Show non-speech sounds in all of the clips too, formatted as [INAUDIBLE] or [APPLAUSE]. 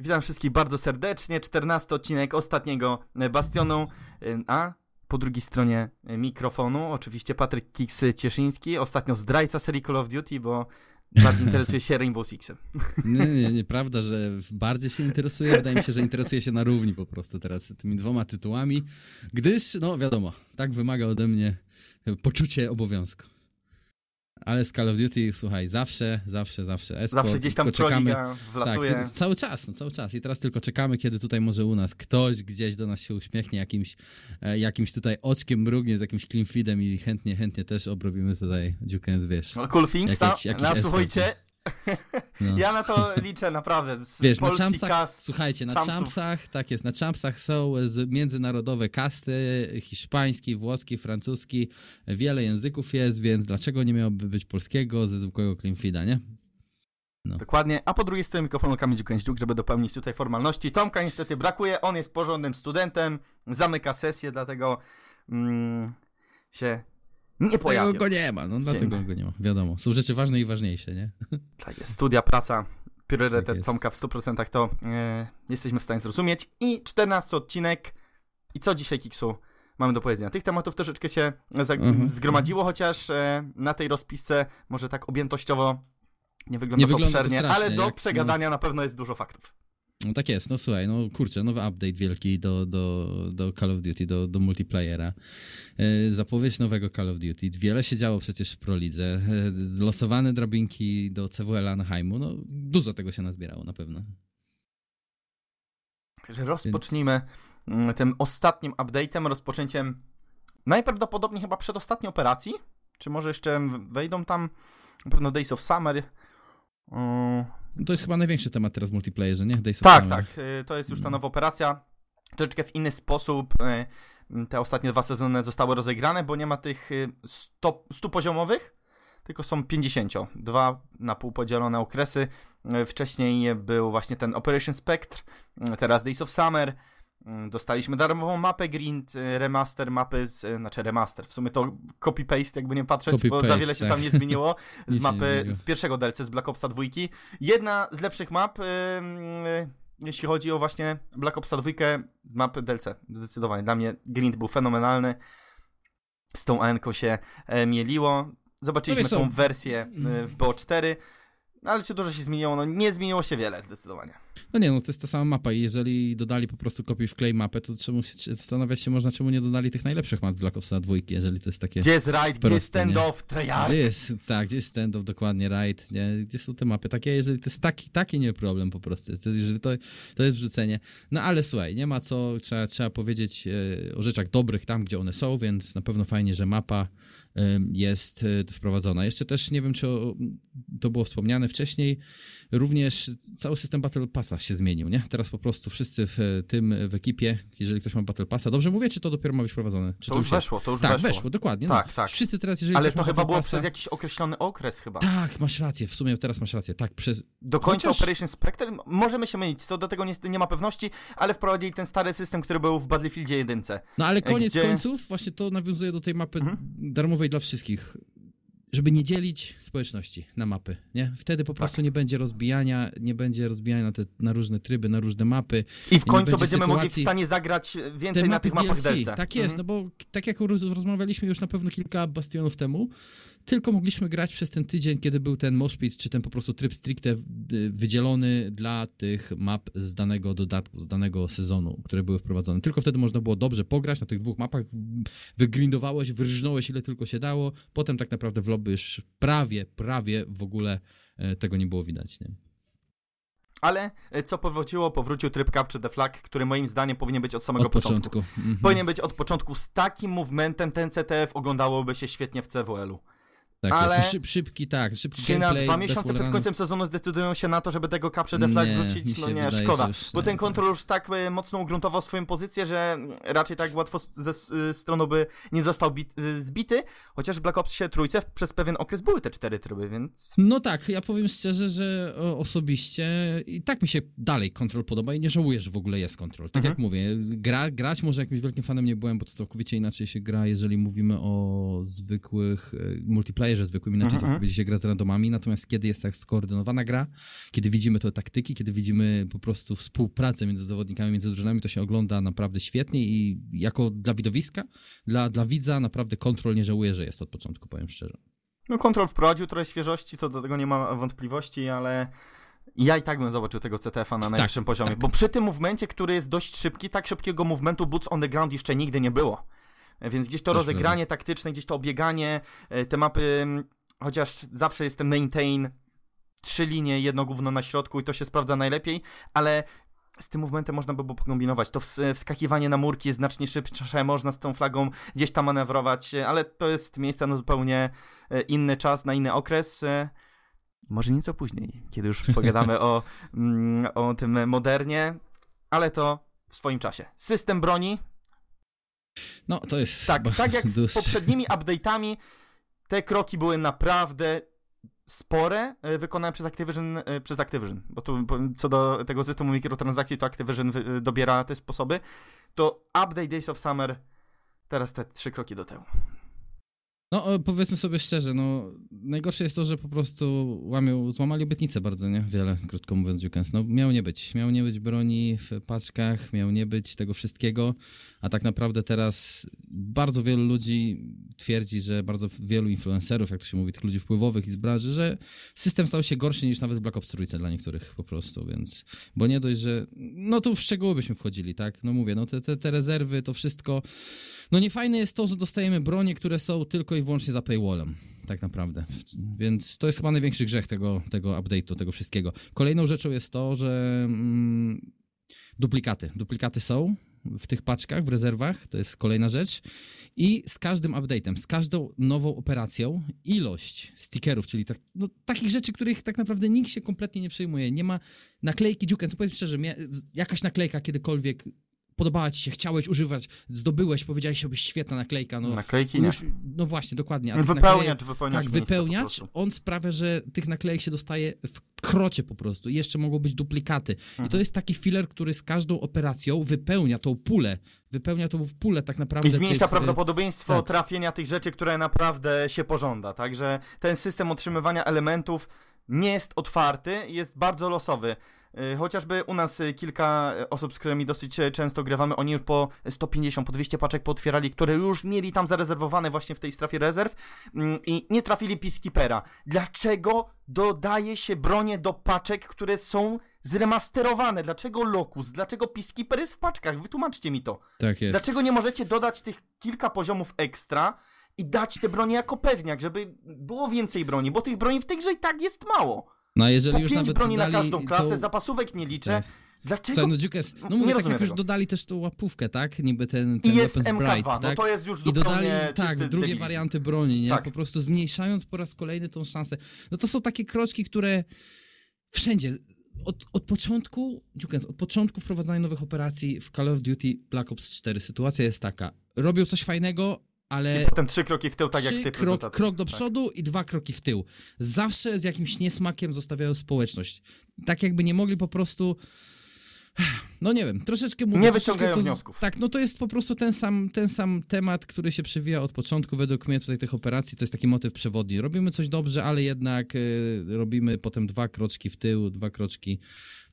Witam wszystkich bardzo serdecznie. 14 odcinek ostatniego Bastionu, a po drugiej stronie mikrofonu oczywiście Patryk Kiks Cieszyński, ostatnio zdrajca serii Call of Duty, bo bardziej interesuje się Rainbow Sixem. Nie, nie, nieprawda, że bardziej się interesuje. Wydaje mi się, że interesuje się na równi po prostu teraz tymi dwoma tytułami, gdyż, no wiadomo, tak wymaga ode mnie poczucie obowiązku. Ale z Call of Duty, słuchaj, zawsze, zawsze, zawsze. Esport, zawsze gdzieś tam czekamy. wlatuje. Tak, cały czas, no cały czas. I teraz tylko czekamy, kiedy tutaj może u nas ktoś gdzieś do nas się uśmiechnie jakimś, e, jakimś tutaj oczkiem mrugnie z jakimś clean feedem i chętnie, chętnie też obrobimy tutaj dziukę, wiesz. No, cool things, jakiś, jakiś nasłuchajcie, no. Ja na to liczę naprawdę. Wiesz, na Champsach, słuchajcie, na Champsach, tak jest, na Champsach są międzynarodowe kasty, hiszpański, włoski, francuski, wiele języków jest, więc dlaczego nie miałoby być polskiego ze zwykłego Cleanfeeda, nie? No. Dokładnie, a po drugiej stronie mikrofonu Kamil Dziukęździuk, żeby dopełnić tutaj formalności. Tomka niestety brakuje, on jest porządnym studentem, zamyka sesję, dlatego mm, się nie pojawił. Dlatego go nie ma, no dlatego go nie ma, wiadomo. Są rzeczy ważne i ważniejsze, nie? Tak jest, studia, praca, priorytet tak Tomka w 100% to e, jesteśmy w stanie zrozumieć. I 14 odcinek. I co dzisiaj, Kiksu, mamy do powiedzenia? Tych tematów troszeczkę się mhm. zgromadziło, chociaż e, na tej rozpisce może tak objętościowo nie wygląda, nie to wygląda obszernie, to ale do jak, przegadania no... na pewno jest dużo faktów. No tak jest, no słuchaj, no kurczę, nowy update wielki do, do, do Call of Duty, do, do multiplayera. E, zapowiedź nowego Call of Duty. Wiele się działo przecież w Prolidze. E, zlosowane drabinki do CWL Anaheimu, no dużo tego się nazbierało na pewno. Rozpocznijmy Więc... tym ostatnim update'em, rozpoczęciem najprawdopodobniej chyba przedostatniej operacji, czy może jeszcze wejdą tam na pewno Days of Summer, to jest chyba największy temat teraz w multiplayerze, nie? Days tak, tak. Y, to jest już ta nowa operacja. Troszeczkę w inny sposób y, te ostatnie dwa sezony zostały rozegrane, bo nie ma tych 100, y, 100 poziomowych, tylko są 50. Dwa na pół podzielone okresy. Wcześniej był właśnie ten Operation Spectre, teraz Days of Summer. Mm, dostaliśmy darmową mapę Grind, y, remaster mapy, z, y, znaczy remaster, w sumie to copy-paste, jakby nie patrzeć, bo za wiele się tak. tam nie [LAUGHS] zmieniło, z mapy, z pierwszego DLC, z Black Opsa 2. Jedna z lepszych map, yy, jeśli chodzi o właśnie Black Opsa 2 z mapy DLC, zdecydowanie. Dla mnie Grind był fenomenalny, z tą AN się e, mieliło. Zobaczyliśmy no tą wersję w BO4, no ale czy dużo się zmieniło? No nie zmieniło się wiele zdecydowanie. No nie, no to jest ta sama mapa i jeżeli dodali po prostu kopiuj w klej mapę, to czemu się, zastanawiać się można, czemu nie dodali tych najlepszych map Black Opsa 2, jeżeli to jest takie Gdzie jest raid, gdzie jest standoff, tryhard? Gdzie jest, tak, gdzie jest standoff, dokładnie, raid, nie? Gdzie są te mapy? Takie, jeżeli to jest taki, taki nie problem po prostu, jeżeli to, to jest wrzucenie. No ale słuchaj, nie ma co, trzeba, trzeba powiedzieć e, o rzeczach dobrych tam, gdzie one są, więc na pewno fajnie, że mapa jest e, wprowadzona. Jeszcze też nie wiem, czy to było wspomniane wcześniej, również cały system Battle Passa się zmienił, nie? Teraz po prostu wszyscy w tym, w ekipie, jeżeli ktoś ma Battle Passa, dobrze mówię, czy to dopiero ma być wprowadzone? Czy to, to już weszło, to już tak, weszło. weszło dokładnie. No. Tak, no. tak. Wszyscy teraz, jeżeli Ale to chyba było Passa... przez jakiś określony okres chyba. Tak, masz rację, w sumie teraz masz rację, tak, przez... Do końca Chociaż... Operation Spectre możemy się mylić, to do tego nie, nie ma pewności, ale wprowadzili ten stary system, który był w Battlefieldzie 1. No ale koniec gdzie... końców, właśnie to nawiązuje do tej mapy mhm. darmowej dla wszystkich żeby nie dzielić społeczności na mapy, nie? Wtedy po prostu tak. nie będzie rozbijania, nie będzie rozbijania na, te, na różne tryby, na różne mapy. I w końcu będziemy sytuacji... mogli w stanie zagrać więcej na tych mapach DLC. DLC. Tak jest, mhm. no bo tak jak rozmawialiśmy już na pewno kilka bastionów temu, tylko mogliśmy grać przez ten tydzień, kiedy był ten moshpit, czy ten po prostu tryb stricte wydzielony dla tych map z danego dodatku, z danego sezonu, które były wprowadzone. Tylko wtedy można było dobrze pograć na tych dwóch mapach, wygrindowałeś, wyrżnąłeś ile tylko się dało, potem tak naprawdę w lobby już prawie, prawie w ogóle e, tego nie było widać, nie? Ale e, co powróciło? Powrócił tryb Capture the Flag, który moim zdaniem powinien być od samego od początku. początku. Mhm. Powinien być od początku. Z takim movementem ten CTF oglądałoby się świetnie w CWL-u. Tak ale jest. No szyb, szybki, tak, szybki czy na dwa miesiące przed końcem sezonu zdecydują się na to, żeby tego Capture the Flag nie, wrzucić? No nie, szkoda. Już, bo ten kontrol już tak e, mocno ugruntował swoją pozycję, że raczej tak łatwo ze e, stroną by nie został bit, e, zbity, chociaż w Black Opsie trójce przez pewien okres były te cztery tryby, więc... No tak, ja powiem szczerze, że osobiście i tak mi się dalej kontrol podoba i nie żałuję, że w ogóle jest kontrol. Tak mhm. jak mówię, gra, grać może jakimś wielkim fanem nie byłem, bo to całkowicie inaczej się gra, jeżeli mówimy o zwykłych multiplayer freestyle, że zwykłym inaczej Mhm, całkowicie się gra z randomami, natomiast kiedy jest tak skoordynowana gra, kiedy widzimy to taktyki, kiedy widzimy po prostu współpracę między zawodnikami, między drużynami, to się ogląda naprawdę świetnie i jako dla widowiska, dla, dla widza naprawdę kontrol nie żałuje, że jest od początku, powiem szczerze. No kontrol wprowadził trochę świeżości, co do tego nie ma wątpliwości, ale ja i tak bym zobaczył tego CTF-a na najwyższym poziomie, tak. bo przy tym movemencie, który jest dość szybki, tak szybkiego movementu boots on the ground jeszcze nigdy nie było. Więc gdzieś to Też rozegranie taktyczne, gdzieś to obieganie, e, te mapy, m, chociaż zawsze jest ten maintain, trzy linie, jedno gówno na środku i to się sprawdza najlepiej, ale z tym movementem można by było pokombinować. To ws- wskakiwanie na murki jest znacznie szybsze, można z tą flagą gdzieś tam manewrować, e, ale to jest miejsce na zupełnie e, inny czas, na inny okres. Może nieco później, kiedy już [LAUGHS] pogadamy o, mm, o tym modernie, ale to w swoim czasie. System broni, No, to jest... tak, tak jak z poprzednimi update'ami, te kroki były naprawdę spore, e, wykonane przez Activision, e, przez Activision, bo tu co do tego systemu mikrotransakcji, to Activision e, dobiera te sposoby, to update Days of Summer teraz te trzy kroki do tyłu. No, e, powiedzmy sobie szczerze, no, najgorsze jest to, że po prostu łamią, złamali obietnice bardzo, nie? Wiele, krótko mówiąc, Jukens. No, miało nie być. Miało nie być broni w paczkach, miało nie być tego wszystkiego, a tak naprawdę teraz bardzo wielu ludzi twierdzi, że bardzo wielu influencerów, jak to się mówi, tych ludzi wpływowych i z branży, że system stał się gorszy niż nawet Black Ops Trójce dla niektórych po prostu, więc, bo nie dość, że, no tu w szczegóły byśmy wchodzili, tak? No mówię, no te, te, te rezerwy, to wszystko, no niefajne jest to, że dostajemy bronie, które są tylko i wyłącznie za paywallem, tak naprawdę. Więc to jest chyba największy grzech tego, tego update'u, tego wszystkiego. Kolejną rzeczą jest to, że mm, duplikaty. Duplikaty są w tych paczkach, w rezerwach, to jest kolejna rzecz. I z każdym update'em, z każdą nową operacją, ilość stickerów, czyli tak, no, takich rzeczy, których tak naprawdę nikt się kompletnie nie przejmuje. Nie ma naklejki Duke, no powiem szczerze, jakaś naklejka kiedykolwiek podobała ci się, chciałeś używać, zdobyłeś, powiedziałeś sobie świetna naklejka, no, Naklejki nie. już, no właśnie, dokładnie. a naklejek- wypełniacz tak, prostu. on sprawia, że tych naklejek się dostaje w krocie po prostu. I jeszcze mogą być duplikaty. I Mhm. to jest taki filler, który z każdą operacją wypełnia tą pulę. Wypełnia tą pulę tak naprawdę. I zmniejsza tych, e, prawdopodobieństwo tak. trafienia tych rzeczy, które naprawdę się pożąda. Także ten system otrzymywania elementów nie jest otwarty, jest bardzo losowy. Y, Chociażby u nas y, kilka y, osób, z którymi dosyć często grywamy, oni już po 150, po 200 paczek pootwierali, które już mieli tam zarezerwowane właśnie w tej strefie rezerw mm, i nie trafili Peacekeepera. Dlaczego dodaje się bronie do paczek, które są zremasterowane? Dlaczego Locus? Dlaczego Peacekeeper jest w paczkach? Wytłumaczcie mi to. Tak jest. Dlaczego nie możecie dodać tych kilka poziomów ekstra i dać te broni jako pewniak, żeby było więcej broni, bo tych broni w tej grze i tak jest mało. No a jeżeli Po już pięć nawet broni na dodali każdą klasę, tą- zapasówek nie liczę. Tak. Dlaczego? Słuchaj, no Dukes, no Nie mówię, tak jak już dodali też tą łapówkę, tak? Niby ten, ten I jest Weapons MK2, Bright, no tak? to jest już I zupełnie dodali, tak, drugie debilizm. warianty broni, nie? Tak. Po prostu zmniejszając po raz kolejny tą szansę. No to są takie kroczki, które wszędzie, od, od początku, Dukens, od początku wprowadzania nowych operacji w Call of Duty Black Ops 4 sytuacja jest taka. Robią coś fajnego, ale I potem trzy kroki w tył, tak jak ty krok, krok do Tak. przodu i dwa kroki w tył. Zawsze z jakimś niesmakiem zostawiają społeczność. Tak jakby nie mogli po prostu... No nie wiem, troszeczkę mówię... Nie wyciągają to, wniosków. Tak, no to jest po prostu ten sam, ten sam temat, który się przewija od początku według mnie tutaj tych operacji, to jest taki motyw przewodni. Robimy coś dobrze, ale jednak y, robimy potem dwa kroczki w tył, dwa kroczki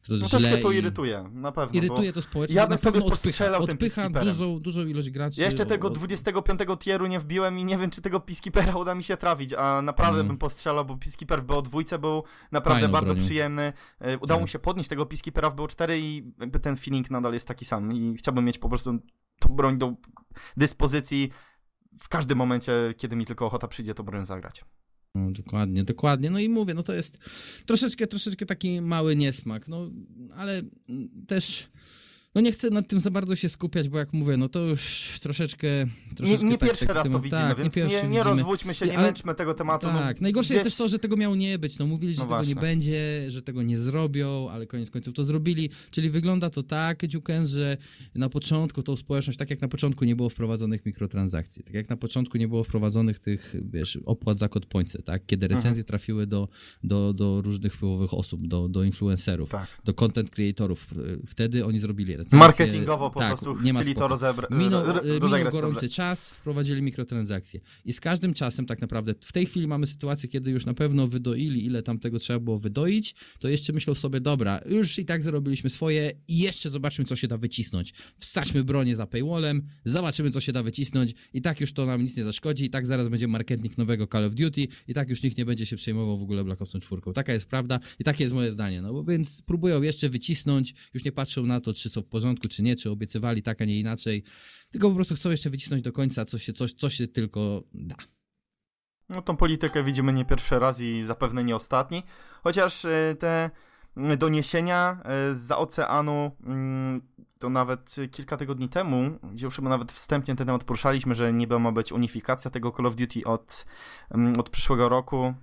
trochę No źle troszkę to i irytuje, na pewno. irytuje to społeczność, ja na bym sobie pewno odpycha, odpycha dużą, dużą ilość graczy. Ja jeszcze tego od- 25 tieru nie wbiłem i nie wiem, czy tego Peacekeepera uda mi się trafić, a naprawdę Mm. bym postrzelał, bo Peacekeeper w BO2 był naprawdę Fajną bardzo przyjemny. E, Udało Tak. mi się podnieść tego Peacekeepera w BO4 i ten feeling nadal jest taki sam i chciałbym mieć po prostu tą broń do dyspozycji w każdym momencie, kiedy mi tylko ochota przyjdzie, to broń zagrać. No, dokładnie, dokładnie. No i mówię, no to jest troszeczkę, troszeczkę taki mały niesmak, no ale też, no nie chcę nad tym za bardzo się skupiać, bo jak mówię, no to już troszeczkę, Nie, troszeczkę nie tak, pierwszy taki raz to widzimy, tak, więc nie, nie, nie, widzimy. rozwódźmy się, nie Ale- męczmy tego tematu. Tak, no, najgorsze gdzieś... jest też to, że tego miało nie być. No mówili, że No tego nie będzie, że tego nie zrobią, ale koniec końców to zrobili. Czyli wygląda to tak, Dziuken, że na początku tą społeczność, tak jak na początku nie było wprowadzonych mikrotransakcji, tak jak na początku nie było wprowadzonych tych, wiesz, opłat za kod pońce, tak? Kiedy Mhm. recenzje trafiły do, do, do różnych wpływowych osób, do, do influencerów, Tak. do content creatorów. Wtedy oni zrobili Marketingowo po tak, prostu nie ma chcieli to rozebra- Minął, ro- y, minął gorący dobrze. czas, wprowadzili mikrotransakcje. I z każdym czasem tak naprawdę, w tej chwili mamy sytuację, kiedy już na pewno wydoili, ile tam tego trzeba było wydoić, to jeszcze myślą sobie, dobra, już i tak zarobiliśmy swoje i jeszcze zobaczmy, co się da wycisnąć. Wsadźmy bronię za paywallem, zobaczymy, co się da wycisnąć i tak już to nam nic nie zaszkodzi i tak zaraz będzie marketing nowego Call of Duty i tak już nikt nie będzie się przejmował w ogóle Black Opsem 4. Taka jest prawda i takie jest moje zdanie. No bo więc próbują jeszcze wycisnąć, już nie patrzą na to, czy są porządku, czy nie, czy obiecywali tak, a nie inaczej, tylko po prostu chcą jeszcze wycisnąć do końca, co się, coś, co się tylko da. No tą politykę widzimy nie pierwszy raz i zapewne nie ostatni. Chociaż e, te doniesienia e, z oceanu mm, to nawet kilka tygodni temu, gdzie już chyba nawet wstępnie ten temat poruszaliśmy, że niby ma być unifikacja tego Call of Duty od, mm, od przyszłego roku.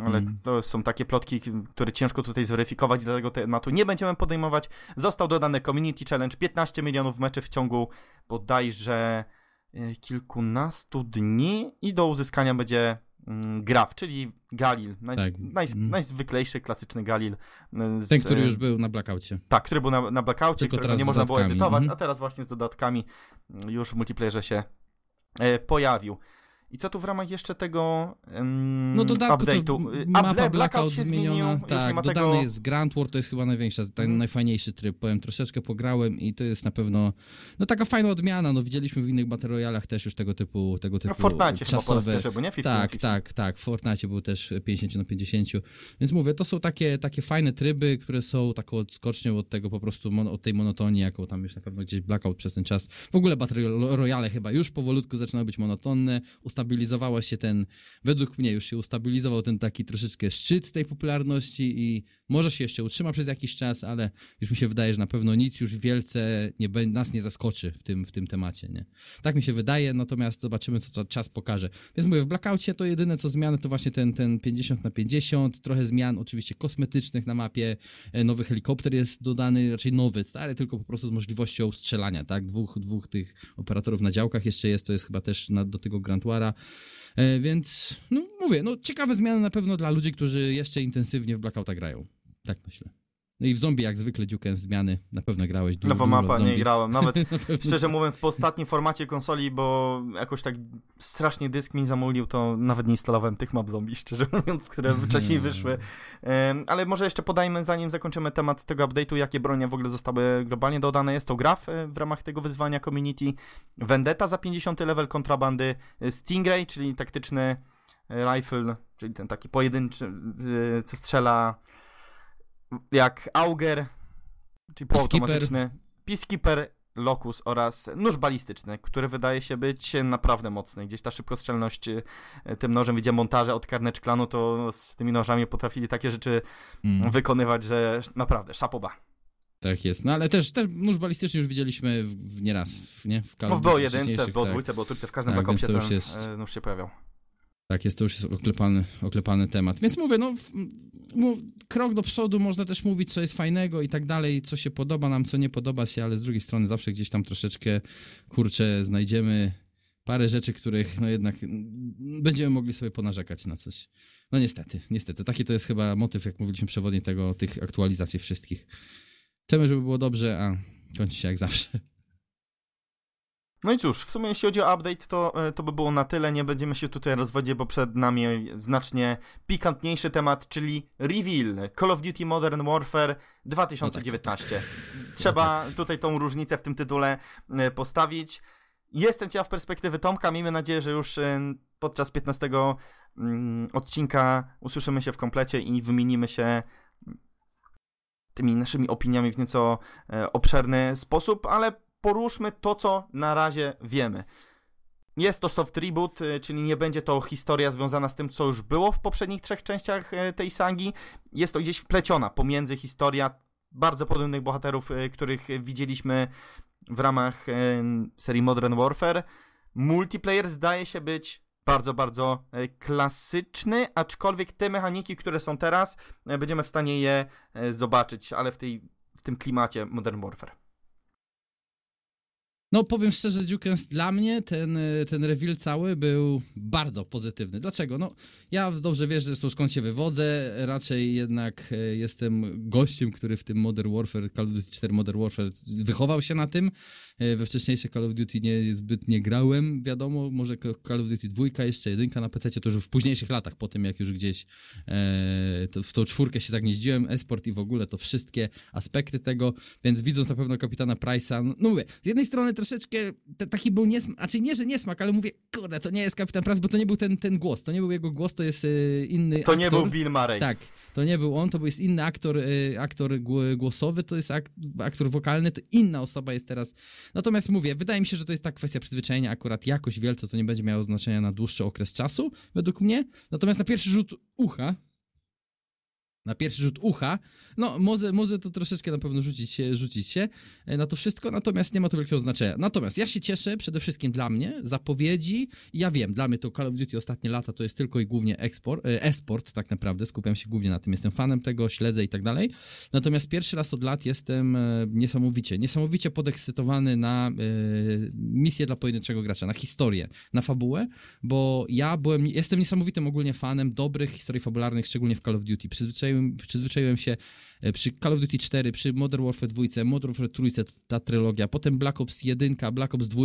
Ale Mm. to są takie plotki, które ciężko tutaj zweryfikować, dlatego tematu nie będziemy podejmować. Został dodany Community Challenge, 15 milionów meczy w ciągu bodajże e, kilkunastu dni i do uzyskania będzie mm, Graf, czyli Galil, naj, Tak. naj, Mm. najzwyklejszy, klasyczny Galil. e, Z, Ten, który e, już był na blackoutie. Tak, który był na, na blackoutie, Tylko którego teraz nie można było edytować, mhm. a teraz właśnie z dodatkami mm, już w multiplayerze się pojawił. I co tu w ramach jeszcze tego um, No dodatku update'u? Y, mapa Able- Blackout się zmieniona, zmienił, tak, dodany tego... jest Grand War, to jest chyba największa, ten Mhm. najfajniejszy tryb, powiem, troszeczkę pograłem i to jest na pewno, no taka fajna odmiana, no widzieliśmy w innych Battle Royalach też już tego typu, tego typu No w Fortnite chyba po czasowe, pierwszy, bo nie? 50 tak, na 50. tak, tak. W Fortnite był też 50 na 50. Więc mówię, to są takie, takie fajne tryby, które są taką odskocznią od tego po prostu, mon- od tej monotonii, jaką tam już na pewno gdzieś blackout przez ten czas. W ogóle Battle Royale chyba już powolutku zaczynały być monotonne. Ustabilizowało się ten, według mnie już się ustabilizował ten taki troszeczkę szczyt tej popularności i może się jeszcze utrzyma przez jakiś czas, ale już mi się wydaje, że na pewno nic już wielce nie, nas nie zaskoczy w tym, w tym temacie, nie? Tak mi się wydaje, natomiast zobaczymy, co, co czas pokaże. Więc mówię, w Blackoutie to jedyne co zmiany to właśnie ten, ten 50 na 50, trochę zmian oczywiście kosmetycznych na mapie, e, nowy helikopter jest dodany, raczej nowy, stary, tylko po prostu z możliwością strzelania, tak? Dwóch, dwóch tych operatorów na działkach jeszcze jest, to jest chyba też na, do tego Grand. E, więc, no mówię, no ciekawe zmiany na pewno dla ludzi, którzy jeszcze intensywnie w Blackouta grają. Tak myślę. No i w zombie jak zwykle Duke zmiany, na pewno grałeś du- Nowa dużo w mapa, nie grałem. Nawet [LAUGHS] szczerze mówiąc, po ostatnim formacie konsoli, bo jakoś tak strasznie dysk mi zamulił, to nawet nie instalowałem tych map zombie, szczerze mówiąc, które [LAUGHS] wcześniej wyszły. Ale może jeszcze podajmy, zanim zakończymy temat tego update'u, jakie bronie w ogóle zostały globalnie dodane. Jest to graf e, w ramach tego wyzwania community. Vendetta za 50 level kontrabandy. e, Stingray, czyli taktyczny e, rifle, czyli ten taki pojedynczy, co strzela jak Auger, czyli półautomatyczny. Peacekeeper, Locus oraz nóż balistyczny, który wydaje się być naprawdę mocny. Gdzieś ta szybkostrzelność e, tym nożem, widziałem montaże od Carnage Clanu, to z tymi nożami potrafili takie rzeczy Mm. wykonywać, że naprawdę szapoba. Tak jest. No ale też, też nóż balistyczny już widzieliśmy w, w nieraz, w, nie? W No w Duty BO1, wcześniejszych, w BO2, tak. BO3, w każdym Tak, Black Opsie ten jest- e, nóż się pojawiał. Tak, jest to już oklepany, oklepany temat. Więc mówię, no, mów, krok do przodu, można też mówić, co jest fajnego i tak dalej, co się podoba nam, co nie podoba się, ale z drugiej strony zawsze gdzieś tam troszeczkę, kurczę, znajdziemy parę rzeczy, których no jednak będziemy mogli sobie ponarzekać na coś. No niestety, niestety. Taki to jest chyba motyw, jak mówiliśmy przewodnie tego, tych aktualizacji wszystkich. Chcemy, żeby było dobrze, a kończy się jak zawsze. No i cóż, w sumie jeśli chodzi o update, to, e, to by było na tyle. Nie będziemy się tutaj rozwodzić, bo przed nami znacznie pikantniejszy temat, czyli reveal Call of Duty Modern Warfare 2019. Trzeba tutaj tą różnicę w tym tytule e, postawić. Jestem ciekaw perspektywy Tomka. Miejmy nadzieję, że już e, podczas 15 mm, odcinka usłyszymy się w komplecie i wymienimy się tymi naszymi opiniami w nieco obszerny sposób, ale poruszmy to, co na razie wiemy. Jest to soft reboot, y, czyli nie będzie to historia związana z tym, co już było w poprzednich trzech częściach y, tej sagi. Jest to gdzieś wpleciona pomiędzy historia bardzo podobnych bohaterów, y, których widzieliśmy w ramach serii Modern Warfare. Multiplayer zdaje się być bardzo, bardzo klasyczny, aczkolwiek te mechaniki, które są teraz, będziemy w stanie je zobaczyć, ale w, tej, w tym klimacie Modern Warfare. No, powiem szczerze, Dukens, dla mnie ten, e, ten reveal cały był bardzo pozytywny. Dlaczego? No, ja dobrze wiesz, zresztą skąd się wywodzę, raczej jednak e, jestem gościem, który w tym Modern Warfare, Call of Duty 4 Modern Warfare wychował się na tym. E, we wcześniejsze Call of Duty nie, zbyt nie grałem, wiadomo, może Call of Duty 2, jeszcze jedynka na PC, to już w późniejszych latach, po tym jak już gdzieś e, to, w tą czwórkę się zagnieździłem, esport i w ogóle to wszystkie aspekty tego, więc widząc na pewno kapitana Price'a, no, no mówię, z jednej strony troszeczkę taki był niesmak, znaczy nie, że niesmak, ale mówię, kurde, to nie jest kapitan Price, bo to nie był ten, ten głos, to nie był jego głos, to jest e, inny To aktor. nie był Bill Murray. Tak, to nie był on, to był jest inny aktor, e, aktor głosowy, to jest ak, aktor wokalny, to inna osoba jest teraz. Natomiast mówię, wydaje mi się, że to jest ta kwestia przyzwyczajenia, akurat jakoś wielce to nie będzie miało znaczenia na dłuższy okres czasu, według mnie. Natomiast na pierwszy rzut ucha, na pierwszy rzut ucha. No, może, może to troszeczkę na pewno rzucić się, rzucić się e, na to wszystko, natomiast nie ma to wielkiego znaczenia. Natomiast ja się cieszę przede wszystkim dla mnie, zapowiedzi. Ja wiem, dla mnie to Call of Duty ostatnie lata to jest tylko i głównie eksport, e, e-sport tak naprawdę, skupiam się głównie na tym, jestem fanem tego, śledzę i tak dalej. Natomiast pierwszy raz od lat jestem e, niesamowicie, niesamowicie podekscytowany na misję dla pojedynczego gracza, na historię, na fabułę, bo ja byłem, jestem niesamowitym ogólnie fanem dobrych historii fabularnych, szczególnie w Call of Duty. Przyzwyczaiłem przyzwyczaiłem, przyzwyczaiłem się e, przy Call of Duty 4, przy Modern Warfare 2, Modern Warfare 3, ta trylogia, potem Black Ops 1, Black Ops 2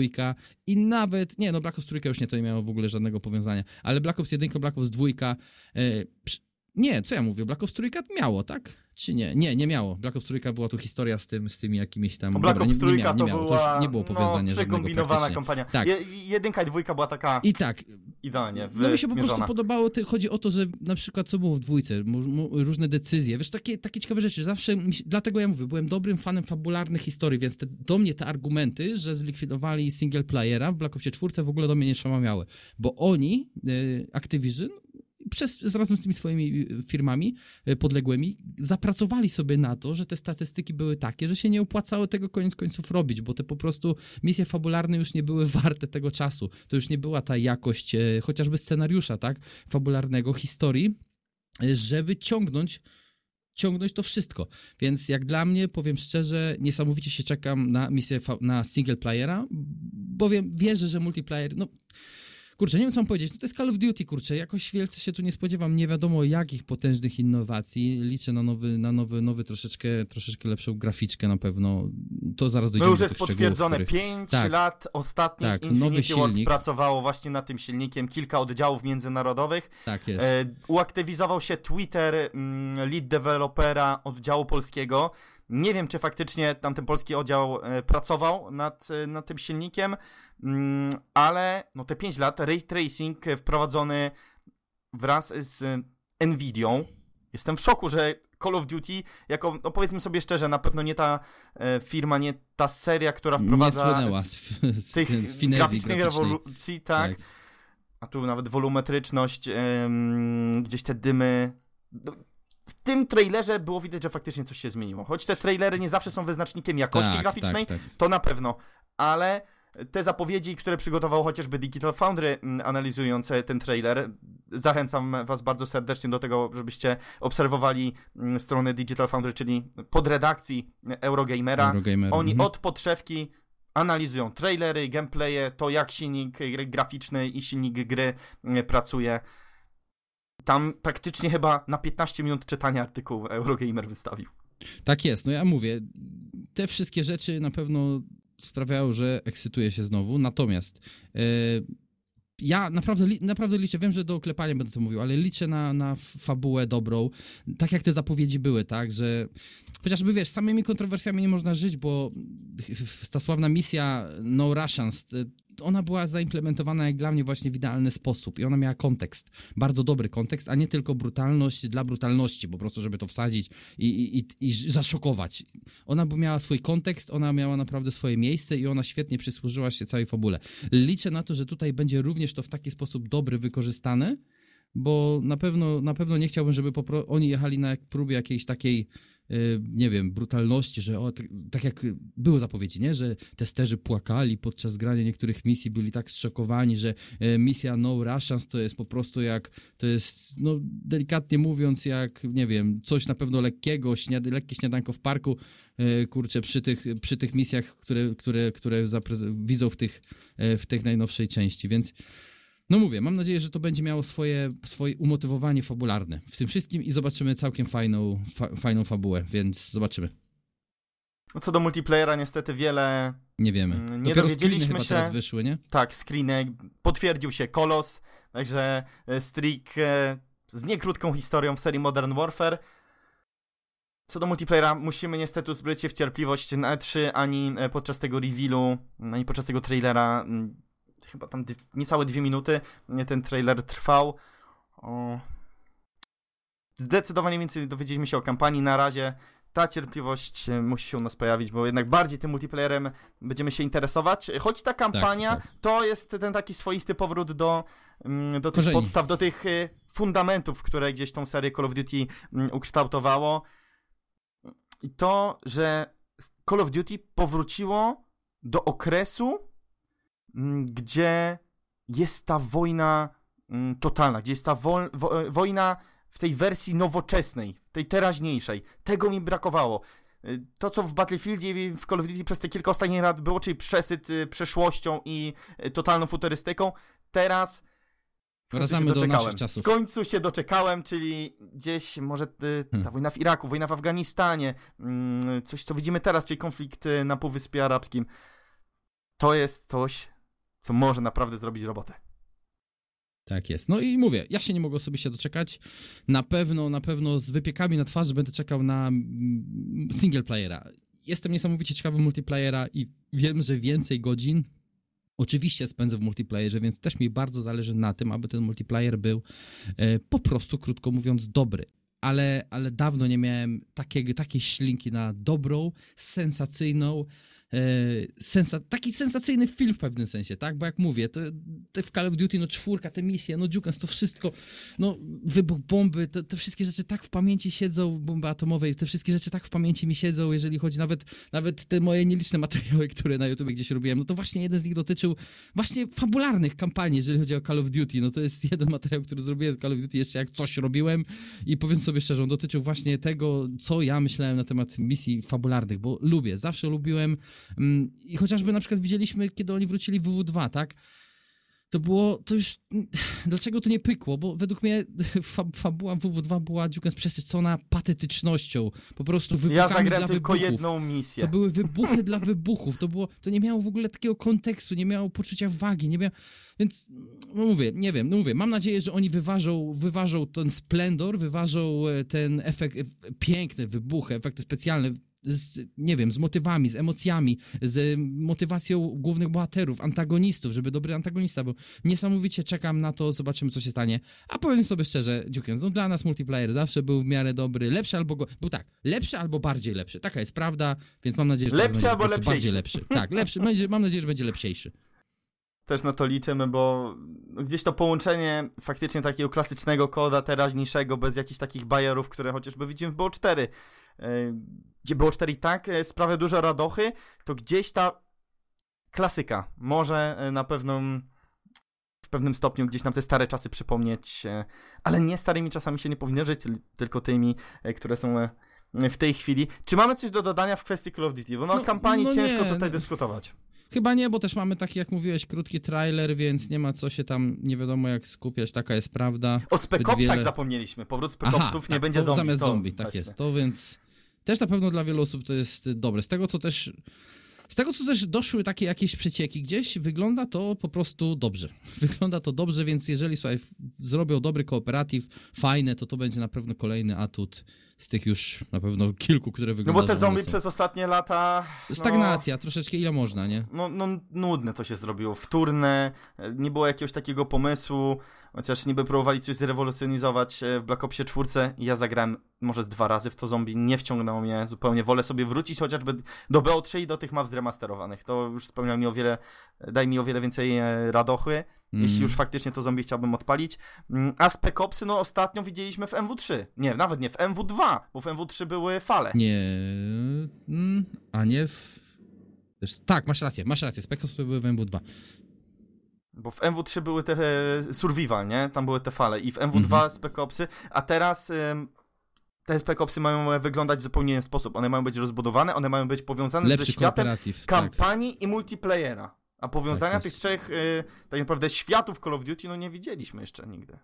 i nawet, nie no, Black Ops 3 już nie, to nie miało w ogóle żadnego powiązania, ale Black Ops 1, Black Ops 2, e, przy, nie, co ja mówię, Black Ops 3 miało, tak? Czy nie? Nie, nie miało. Black Ops 3 była tu historia z, tym, z tymi jakimiś tam... Black dobra, Ops 3 nie, nie, miało, to nie miało. była To już nie było powiązania no, żadnego kampania. Tak. Je, jedynka i dwójka była taka I tak. idealnie No mi się po prostu podobało, ty, chodzi o to, że na przykład co było w dwójce, różne decyzje, wiesz, takie, takie ciekawe rzeczy. Zawsze, dlatego ja mówię, byłem dobrym fanem fabularnych historii, więc te, do mnie te argumenty, że zlikwidowali single playera w Black Opsie 4 w ogóle do mnie nie przemawiały, bo oni, y, Activision, przez, razem z tymi swoimi y, firmami y, podległymi zapracowali sobie na to, że te statystyki były takie, że się nie opłacało tego koniec końców robić, bo te po prostu misje fabularne już nie były [LAUGHS] warte tego czasu. To już nie była ta jakość e, chociażby scenariusza, tak, fabularnego, historii, e, żeby ciągnąć ciągnąć to wszystko. Więc jak dla mnie, powiem szczerze, niesamowicie się czekam na misję, na single playera, bowiem wierzę, że multiplayer, no Kurczę, nie wiem co mam powiedzieć, no to jest Call of Duty, kurczę, jakoś wielce się tu nie spodziewam, nie wiadomo jakich potężnych innowacji, liczę na nowy, na nowy, nowy troszeczkę, troszeczkę lepszą graficzkę na pewno, to zaraz dojdziemy No już do jest potwierdzone, których... 5 tak, lat ostatnich tak, Infinity Ward pracowało właśnie nad tym silnikiem, kilka oddziałów międzynarodowych. Tak jest. E, uaktywizował się Twitter mm, lead developera oddziału polskiego, nie wiem, czy faktycznie tamten polski oddział e, pracował nad, e, nad tym silnikiem, mm, ale no te 5 lat, ray tracing wprowadzony wraz z Nvidią. Jestem w szoku, że Call of Duty, jako, no powiedzmy sobie szczerze, na pewno nie ta e, firma, nie ta seria, która wprowadza nie z, z, tych z graficznych rewolucji, tak. tak. A tu nawet wolumetryczność, gdzieś te dymy. W tym trailerze było widać, że faktycznie coś się zmieniło. Choć te trailery nie zawsze są wyznacznikiem jakości tak, graficznej, tak, tak. to na pewno, ale te zapowiedzi, które przygotował chociażby Digital Foundry mm, analizujące ten trailer, zachęcam was bardzo serdecznie do tego, żebyście obserwowali mm, stronę Digital Foundry, czyli podredakcji Eurogamera. Eurogamer, Oni mhm. od podszewki analizują trailery, gameplaye, to jak silnik graficzny i silnik gry mm, pracuje tam praktycznie chyba na 15 minut czytania artykułu Eurogamer wystawił. Tak jest, no ja mówię, te wszystkie rzeczy na pewno sprawiają, że ekscytuję się znowu, natomiast yy, ja naprawdę, naprawdę liczę, wiem, że do oklepania będę to mówił, ale liczę na, na fabułę dobrą, tak jak te zapowiedzi były, tak, że chociażby wiesz, samymi kontrowersjami nie można żyć, bo ta sławna misja No Russians, ona była zaimplementowana jak dla mnie właśnie w idealny sposób i ona miała kontekst, bardzo dobry kontekst, a nie tylko brutalność dla brutalności, po prostu żeby to wsadzić i, i, i, zaszokować. Ona miała swój kontekst, ona miała naprawdę swoje miejsce i ona świetnie przysłużyła się całej fabule. Liczę na to, że tutaj będzie również to w taki sposób dobry wykorzystane, bo na pewno, na pewno nie chciałbym, żeby oni jechali na próbie jakiejś takiej nie wiem, brutalności, że o, tak, tak, jak były zapowiedzi, nie? Że testerzy płakali podczas grania niektórych misji, byli tak zszokowani, że misja No Russians to jest po prostu jak, to jest, no delikatnie mówiąc, jak, nie wiem, coś na pewno lekkiego, śniad lekkie śniadanko w parku, kurczę, przy tych, przy tych misjach, które, które, które widzą w tych, w tych najnowszej części, więc no mówię, mam nadzieję, że to będzie miało swoje, swoje umotywowanie fabularne w tym wszystkim i zobaczymy całkiem fajną, fa fajną fabułę, więc zobaczymy. No co do multiplayera, niestety wiele. Nie wiemy. Mm, nie Dopiero dowiedzieliśmy chyba się. teraz wyszły, nie? Tak, screeny. Potwierdził się Kolos, także e, Streak e, z niekrótką historią w serii Modern Warfare. Co do multiplayera, musimy niestety uzbroić się w cierpliwość na E3, ani e, podczas tego revealu, ani podczas tego trailera chyba tam niecałe dwie minuty ten trailer trwał. O... Zdecydowanie więcej dowiedzieliśmy się o kampanii. Na razie ta cierpliwość e, musi się u nas pojawić, bo jednak bardziej tym multiplayerem będziemy się interesować. Choć ta kampania tak, tak. to jest ten taki swoisty powrót do, mm, do tych Korzeni. podstaw, do tych e, fundamentów, które gdzieś tą serię Call of Duty mm, ukształtowało. I to, że Call of Duty powróciło do okresu, gdzie jest ta wojna mm, totalna, gdzie jest ta wo wo e, wojna w tej wersji nowoczesnej, tej teraźniejszej. Tego mi brakowało. Y, to, co w Battlefieldzie i w Call of Duty przez te kilka ostatnich lat było, czyli przesyt y, przeszłością i totalną futurystyką, teraz Wracamy do naszych czasów. W końcu się doczekałem, czyli gdzieś może ta hmm. wojna w Iraku, wojna w Afganistanie, mm, coś co widzimy teraz, czyli konflikt na Półwyspie Arabskim. To jest coś, co może naprawdę zrobić robotę. Tak jest. No i mówię, ja się nie mogę osobiście doczekać. Na pewno, na pewno z wypiekami na twarzy będę czekał na mm, single playera. Jestem niesamowicie ciekawy multiplayera i wiem, że więcej godzin oczywiście spędzę w multiplayerze, więc też mi bardzo zależy na tym, aby ten multiplayer był e, po prostu, krótko mówiąc, dobry. Ale, ale dawno nie miałem takiego, takiej ślinki na dobrą, sensacyjną, sensa taki sensacyjny film w pewnym sensie, tak? Bo jak mówię, to, to w Call of Duty, no czwórka, te misje, no Dukans, to wszystko, no wybuch bomby, to, te wszystkie rzeczy tak w pamięci siedzą, bomby atomowej, te wszystkie rzeczy tak w pamięci mi siedzą, jeżeli chodzi nawet, nawet te moje nieliczne materiały, które na YouTube gdzieś robiłem, no to właśnie jeden z nich dotyczył właśnie fabularnych kampanii, jeżeli chodzi o Call of Duty, no to jest jeden materiał, który zrobiłem z Call of Duty jeszcze jak coś robiłem i powiem sobie szczerze, on dotyczył właśnie tego, co ja myślałem na temat misji fabularnych, bo lubię, zawsze lubiłem I chociażby na przykład widzieliśmy, kiedy oni wrócili w WW2, tak? To było, to już, [SIGHS] dlaczego to nie pykło? Bo według mnie [LAUGHS] fabuła WW2 była dziuka przesycona patetycznością, po prostu wybuchami ja zagrałem tylko wybuchów. jedną misję. To były wybuchy dla wybuchów, to było, to nie miało w ogóle takiego kontekstu, nie miało poczucia wagi, nie miało, więc, no mówię, nie wiem, no mówię, mam nadzieję, że oni wyważą, wyważą ten splendor, wyważą e, ten efekt, e, piękne wybuchy, efekty specjalne, z, nie wiem, z motywami, z emocjami, z motywacją głównych bohaterów, antagonistów, żeby dobry antagonista był. Niesamowicie czekam na to, zobaczymy, co się stanie. A powiem sobie szczerze, Dziuken, no dla nas multiplayer zawsze był w miarę dobry, lepszy albo, go, był tak, lepszy albo bardziej lepszy. Taka jest prawda, więc mam nadzieję, że lepszy albo lepszy. bardziej lepszy. Tak, lepszy, [LAUGHS] będzie, mam nadzieję, że będzie lepszejszy też na to liczymy, bo gdzieś to połączenie faktycznie takiego klasycznego koda teraźniejszego, bez jakichś takich bajerów, które chociażby widzimy w BO4, gdzie było 4 i tak e, sprawia dużo radochy, to gdzieś ta klasyka może e, na pewną w pewnym stopniu gdzieś nam te stare czasy przypomnieć, e, ale nie starymi czasami się nie powinno żyć, tylko tymi, które są w tej chwili. Czy mamy coś do dodania w kwestii Call of Duty? Bo no, no kampanii no ciężko nie, tutaj no. dyskutować. Chyba nie, bo też mamy taki, jak mówiłeś, krótki trailer, więc nie ma co się tam nie wiadomo jak skupiać, taka jest prawda. O Spec wiele... zapomnieliśmy, powrót Spec nie tak, będzie zombie. Zamiast zombie, tak jest. To więc też na pewno dla wielu osób to jest dobre. Z tego, co też z tego, co też doszły takie jakieś przecieki gdzieś, wygląda to po prostu dobrze. [LAUGHS] Wygląda to dobrze, więc jeżeli słuchaj, zrobią dobry kooperatyw, fajne, to to będzie na pewno kolejny atut z tych już na pewno kilku, które wyglądają. No bo te zombie przez ostatnie lata... No, Stagnacja, troszeczkę ile można, nie? No, no nudne to się zrobiło, wtórne, nie było jakiegoś takiego pomysłu, chociaż niby próbowali coś zrewolucjonizować e, w Black Opsie 4. Ja zagrałem może z dwa razy w to zombie, nie wciągnęło mnie zupełnie. Wolę sobie wrócić chociażby do BO3 i do tych map zremasterowanych. To już spełnia mi o wiele, daje mi o wiele więcej e, radochy. jeśli Mm. już faktycznie to zombie chciałbym odpalić. Mm, A Spec Opsy, no ostatnio widzieliśmy w MW3. Nie, nawet nie, w MW2, bo w MW3 były fale. Nie. Mm, a nie w. Tak, masz rację, masz rację. Spec Ops były w MW2. Bo w MW3 były te e, survival, nie? Tam były te fale i w MW2 Mhm. Spec Opsy, a teraz ym, te Spec Opsy mają wyglądać w zupełnie inny sposób. One mają być rozbudowane, one mają być powiązane ze Lepszy światem kooperatyw. Tak. kampanii i multiplayera. A powiązania Tak tych trzech y, tak naprawdę światów Call of Duty no nie widzieliśmy jeszcze nigdy.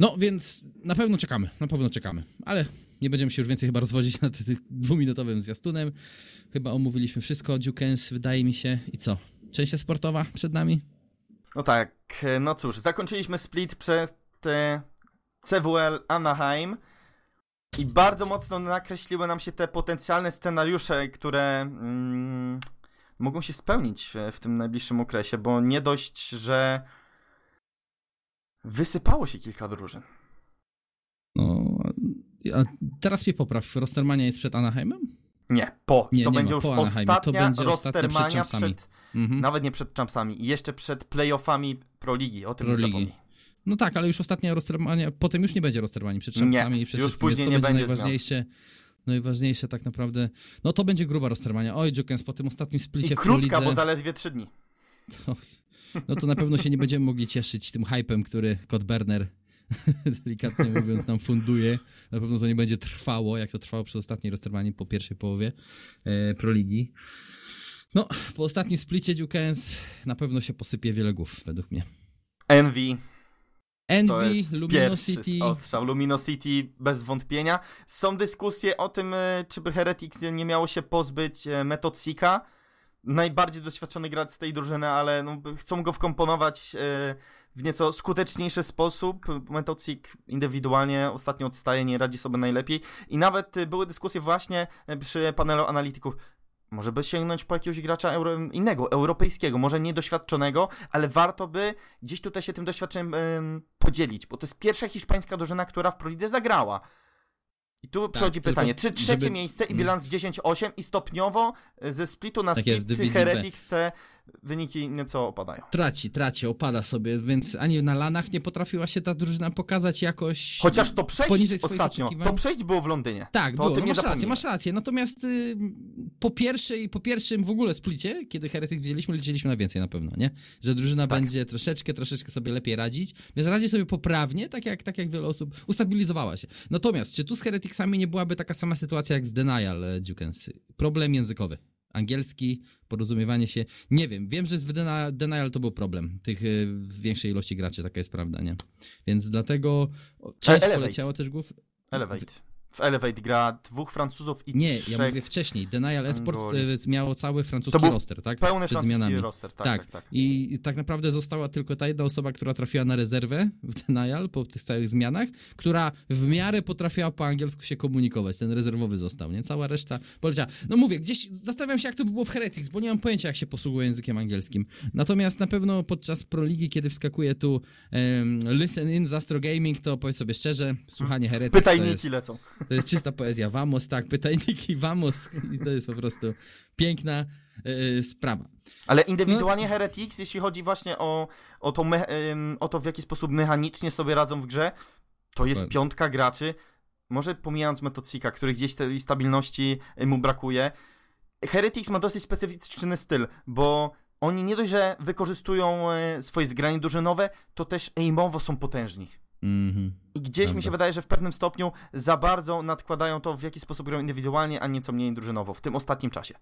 No więc na pewno czekamy, na pewno czekamy. Ale nie będziemy się już więcej chyba rozwodzić nad tym [LAUGHS] dwuminutowym zwiastunem. Chyba omówiliśmy wszystko. Dukens, wydaje mi się. I co? Część sportowa przed nami? No tak, no cóż, zakończyliśmy split przez te CWL Anaheim i bardzo mocno nakreśliły nam się te potencjalne scenariusze, które mm, mogą się spełnić w, w tym najbliższym okresie, bo nie dość, że wysypało się kilka drużyn. No. A teraz mnie popraw. Rostermania jest przed Anaheimem? Nie, po. Nie, to nie będzie już Anaheimie. To ostatnia będzie ostatnia przed Rostermania Champsami. przed, Mhm. nawet nie przed Champsami, jeszcze przed playoffami Pro Ligi, o tym Pro nie zapomnij. No tak, ale już ostatnia Rostermania, potem już nie będzie Rostermanii przed Champsami i przed już później to nie będzie najważniejsze. Najważniejsze tak naprawdę. No to będzie gruba Rostermania. Oj, Jukens, po tym ostatnim splicie I krótka, bo zaledwie trzy dni. To, no to na pewno się nie będziemy mogli cieszyć tym hypem, który Cod Berner, [LAUGHS] delikatnie mówiąc, nam funduje. Na pewno to nie będzie trwało, jak to trwało przez ostatniej roztermanie po pierwszej połowie e, Proligi. No, po ostatnim splicie Dukens na pewno się posypie wiele głów, według mnie. Envy, Envy, Luminosity, pierwszy odstrzał. Luminosity bez wątpienia. Są dyskusje o tym, e, czy by Heretics nie miało się pozbyć e, Method Seeka. Najbardziej doświadczony gracz z tej drużyny, ale no, chcą go wkomponować e, w nieco skuteczniejszy sposób. Method Seek indywidualnie ostatnio odstaje, nie radzi sobie najlepiej. I nawet e, były dyskusje właśnie e, przy panelu analityków. Może by sięgnąć po jakiegoś gracza euro, innego, europejskiego, może niedoświadczonego, ale warto by gdzieś tutaj się tym doświadczeniem em, podzielić, bo to jest pierwsza hiszpańska drużyna, która w Prolidze zagrała. I tu przychodzi tylko pytanie, czy trzecie żeby- miejsce i Mm. bilans 10-8 i stopniowo e, ze splitu na Tak split jest. Heretics te wyniki nieco opadają. traci, traci, opada sobie, więc ani na lanach nie potrafiła się ta drużyna pokazać jakoś... Chociaż to przejść ostatnio, to przejść było w Londynie. Tak, to było, no masz rację, masz rację. Natomiast y, po pierwszej, po pierwszym w ogóle splicie, kiedy Heretyk wzięliśmy, liczyliśmy na więcej na pewno, nie? Że drużyna Tak. będzie troszeczkę, troszeczkę sobie lepiej radzić, więc radzi sobie poprawnie, tak jak, tak jak wiele osób ustabilizowała się. Natomiast, czy tu z Hereticsami nie byłaby taka sama sytuacja jak z Denial e, Dukens? Problem językowy. Angielski, porozumiewanie się. Nie wiem, wiem, że z Denial to był problem. Tych y, w większej ilości graczy, taka jest prawda, nie? Więc dlatego część Elevate. poleciała też głów. Elevate. W Elevate gra dwóch Francuzów i Nie, ja mówię wcześniej. Denial Esports Angoli. e, miało cały francuski To roster, tak? Pełny Przed francuski zmianami. roster, tak, Tak, tak, tak. I, tak naprawdę została tylko ta jedna osoba, która trafiła na rezerwę w Denial po tych całych zmianach, która w miarę potrafiła po angielsku się komunikować. Ten rezerwowy został, nie? Cała reszta poleciała. No mówię, gdzieś zastanawiam się, jak to by było w Heretics, bo nie mam pojęcia, jak się posługuje językiem angielskim. Natomiast na pewno podczas Proligi, kiedy wskakuje tu um, Listen In z Astro Gaming, to powiedz sobie szczerze, słuchanie Heretics Pytajniki jest... lecą. To jest czysta poezja. Vamos, tak, pytajniki, vamos. I to jest po prostu piękna e, sprawa. Ale No. indywidualnie Heretics, jeśli chodzi właśnie o, o, to me, ym, o to, w jaki sposób mechanicznie sobie radzą w grze, to jest Dokładnie. piątka graczy. Może pomijając Metocika, który gdzieś tej stabilności mu brakuje. Heretics ma dosyć specyficzny styl, bo oni nie dość, że wykorzystują y, swoje zgranie drużynowe, to też aimowo są potężni. Mhm. I gdzieś mi Prawda. się wydaje, że w pewnym stopniu za bardzo nadkładają to, w jaki sposób grają indywidualnie, a nieco mniej drużynowo w tym ostatnim czasie.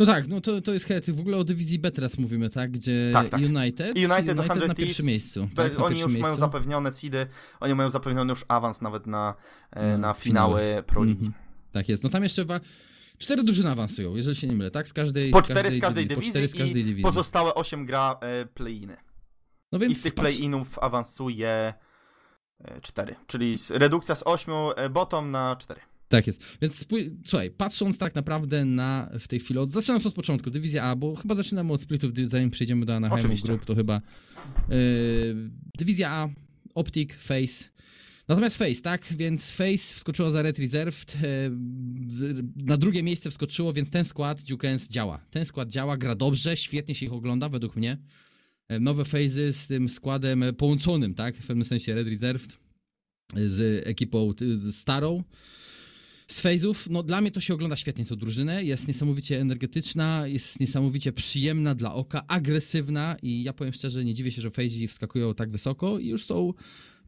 No tak, no to, to jest Herety. W ogóle o dywizji B teraz mówimy, tak? Gdzie Tak, tak. United, United, 100 na pierwszym miejscu. Tak, oni pierwszym już mają miejscu. zapewnione seedy, oni mają zapewniony już awans nawet na, No, na finały Pro Ligi. Mhm. Tak jest. No tam jeszcze wa... cztery drużyny awansują, jeżeli się nie mylę, tak? Z każdej, Po z cztery z każdej dywizji. Po cztery z każdej i dywizji. pozostałe 8 gra e, play-iny. No I więc z tych play-inów awansuje 4, czyli z, redukcja z 8 e, bottom na 4. Tak jest. Więc spój- słuchaj, patrząc tak naprawdę na w tej chwili, od, zaczynając od początku, dywizja A, bo chyba zaczynamy od splitów, zanim przejdziemy do Anaheimu. Group, to chyba yy, dywizja A, Optic, Face. Natomiast Face, tak? Więc Face wskoczyło za Red Reserved, e, w- na drugie miejsce wskoczyło, więc ten skład Dukens działa. Ten skład działa, gra dobrze, świetnie się ich ogląda według mnie. E, nowe phazy z tym składem e, połączonym, tak? W pewnym sensie Red Reserved e, z ekipą starą z phase'ów. No dla mnie to się ogląda świetnie tę drużynę, jest niesamowicie energetyczna, jest niesamowicie przyjemna dla oka, agresywna i ja powiem szczerze, nie dziwię się, że phase'i wskakują tak wysoko i już są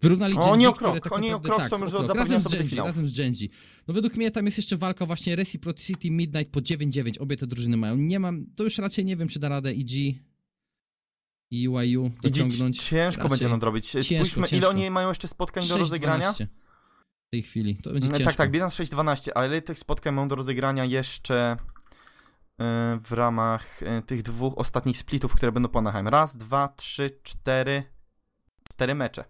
Wyrównali Genji, oni o krok, tak oni o naprawdę, krok tak, są już o krok. razem z Genji, razem z Genji. No według mnie tam jest jeszcze walka właśnie Reciprocity, Midnight po 9-9, obie te drużyny mają. Nie mam, to już raczej nie wiem, czy da radę EG i dziś dociągnąć. ciężko Raczej będzie nadrobić. Spójrzmy, ile ciężko. oni mają jeszcze spotkań do rozegrania. 6-12 W tej chwili, to będzie No, ciężko. tak, tak, bilans 6-12, ale ile tych spotkań mam do rozegrania jeszcze e, w ramach e, tych dwóch ostatnich splitów, które będą po Anaheim? Raz, dwa, trzy, cztery, cztery mecze.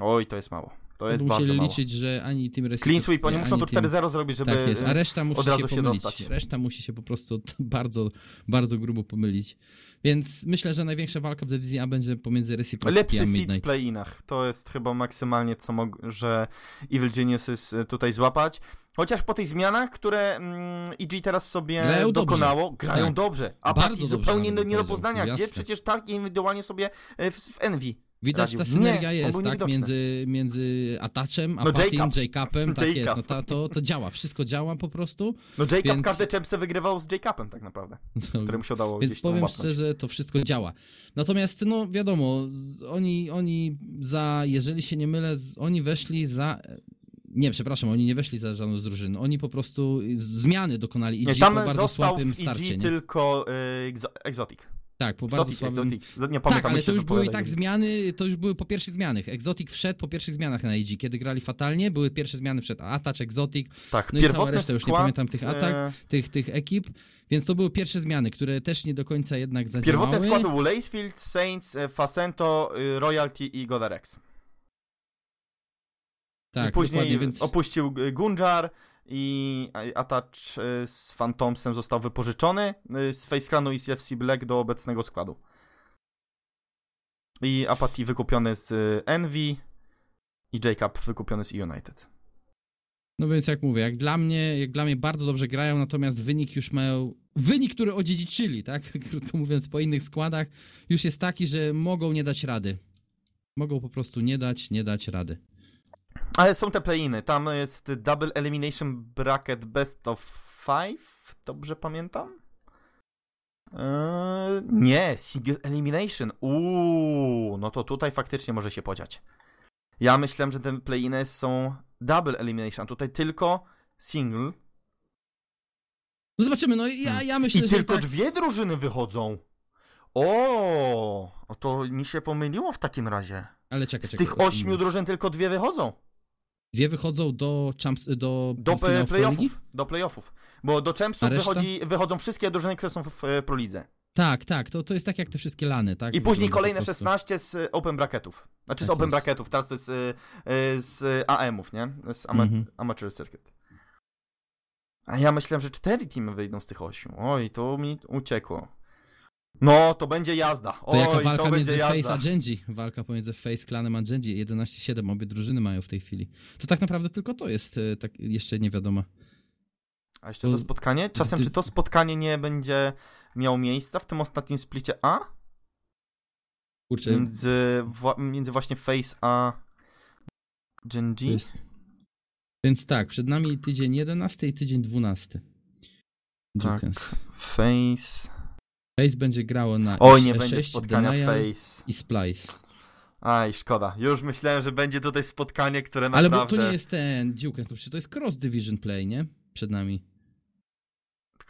Oj, to jest mało. To jest bardzo musieli mało. liczyć, że ani Team Reciprocity, Clean sweep, oni muszą ani tu team... 4-0 zrobić, żeby... Tak jest, a reszta musi od razu się się dostać. Reszta musi się po prostu [LAUGHS] bardzo, bardzo grubo pomylić. Więc myślę, że największa walka w dywizji A będzie pomiędzy Reciprocity Lepszy a seed w play-inach. To jest chyba maksymalnie, co mog- że Evil Geniuses y, tutaj złapać. Chociaż po tych zmianach, które mm, EG teraz sobie Grają dobrze. dokonało, grają Tak. dobrze. A Bardzo dobrze zupełnie nie, do poznania. Gdzie przecież tak indywidualnie sobie y, w, w Envy. Widać, radził. ta synergia Nie, jest, tak? Między, między Atachem, a No. Jacobem, tak Jacob. jest. No to, to, to działa, wszystko działa po prostu. No Jacob Więc- każde czempce wygrywał z Jacobem tak naprawdę, [LAUGHS] któremu się udało Więc tam powiem łapnąć. szczerze, to wszystko działa. Natomiast, no wiadomo, oni, oni za, jeżeli się nie mylę, oni weszli za... Nie, przepraszam, oni nie weszli za żadną z drużyn. Oni po prostu zmiany dokonali i Nie, po tam bardzo został słabym w starcie. Nie? tylko y, egzo- Exotic. Tak, po bardzo słabym... Exotic. Nie Tak, pamiętam, ale jak to już były i tak zmiany, to już były po pierwszych zmianach. Exotic wszedł po pierwszych zmianach na IG, kiedy grali fatalnie, były pierwsze zmiany przed Atacz, Exotic, Tak, no i cała reszta, już nie skład, pamiętam tych atak. e, tych, tych ekip, więc to były pierwsze zmiany, które też nie do końca jednak zadziałały. Pierwotny skład był Lacefield, Saints, e, Facento, y, Royalty i Godarex. tak, I później więc... opuścił Gunjar i Attach y, z Phantomsem został wypożyczony y, z Face Clanu i CFC Black do obecnego składu. I Apathy wykupiony z y, Envy i Jacob wykupiony z United. No więc jak mówię, jak dla mnie, jak dla mnie bardzo dobrze grają, natomiast wynik już mają, wynik, który odziedziczyli, tak, [LAUGHS] krótko mówiąc, po innych składach, już jest taki, że mogą nie dać rady. Mogą po prostu nie dać, nie dać rady. Ale są te play-iny. Tam jest Double Elimination Bracket Best of Five. Dobrze pamiętam? Eee, nie, Single Elimination. Uuu, no to tutaj faktycznie może się podziać. Ja myślałem, że te play-iny są Double Elimination, a tutaj tylko Single. No zobaczymy, no ja, ja myślę, I że tylko tak, dwie drużyny wychodzą. O, o, to mi się pomyliło w takim razie. ale czekaj, Z czekaj. tych o czym ośmiu drużyn tylko dwie wychodzą. Dwie wychodzą do, champs, do, Do Pro Ligi? playoffów. Do playoffów. Bo do Champsów wychodzi, wychodzą wszystkie drużyny, które są w, w Prolidze. Tak, tak, to, to jest tak jak te wszystkie lany, tak? I później kolejne po prostu. 16 z Open Bracketów. Znaczy z Tak Open jest. Bracketów, teraz to jest y, y, z AM-ów, nie? Z ama Mhm. Amateur Circuit. A ja myślałem, że cztery teamy wyjdą z tych ośmiu. Oj, to mi uciekło. No, to będzie jazda. To Oj, jaka walka to między Face a Genji. Walka pomiędzy Face Clanem a Genji. 11-7 obie drużyny mają w tej chwili. To tak naprawdę tylko to jest e, tak jeszcze nie wiadomo. A jeszcze to to- spotkanie? Czasem, ty- czy to spotkanie nie będzie miało miejsca w tym ostatnim splicie A? Kurczę, Między, między właśnie Face a Genji? jest... Więc tak, przed nami tydzień 11 i tydzień 12. Tak. Jukens. Face. Face będzie grało na Oj, nie E6, będzie spotkania Denial Face. i Splice. Aj, szkoda. Już myślałem, że będzie tutaj spotkanie, które Ale naprawdę... bo to nie jest ten Jukens, to jest Cross Division Play, nie? Przed nami.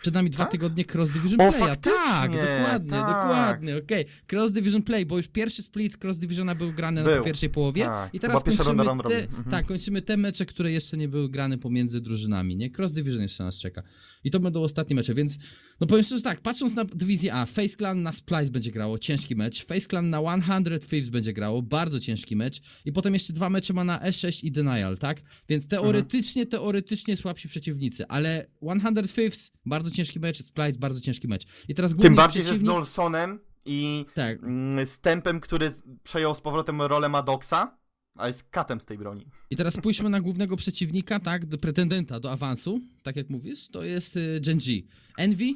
Przed nami dwa Tak? tygodnie Cross Division O, Playa. Tak, dokładnie, tak. dokładnie, okej. Cross Division Play, bo już pierwszy split Cross Divisiona był grany na Był. tej pierwszej połowie Tak, i teraz pierwsza runda kończymy round te. Mhm. tak, kończymy te mecze, które jeszcze nie były grane pomiędzy drużynami, nie? Cross Division jeszcze nas czeka. I to będą ostatnie mecze, więc no powiem szczerze tak, patrząc na dywizję A, Face Clan na Splice będzie grało, ciężki mecz, Face Clan na 100 Thieves będzie grało, bardzo ciężki mecz i potem jeszcze dwa mecze ma na E6 i Denial, tak? Więc teoretycznie, Mhm. teoretycznie słabsi przeciwnicy, ale 100 Thieves, bardzo ciężki mecz, Splice, bardzo ciężki mecz. I teraz Tym bardziej, że z przeciwnik... Nolsonem i Tak, mm, z Tempem, który przejął z powrotem rolę Maddoxa, a jest katem z tej broni. I teraz spójrzmy na głównego przeciwnika, tak, do pretendenta do awansu, tak jak mówisz, to jest y, Gen G. Envy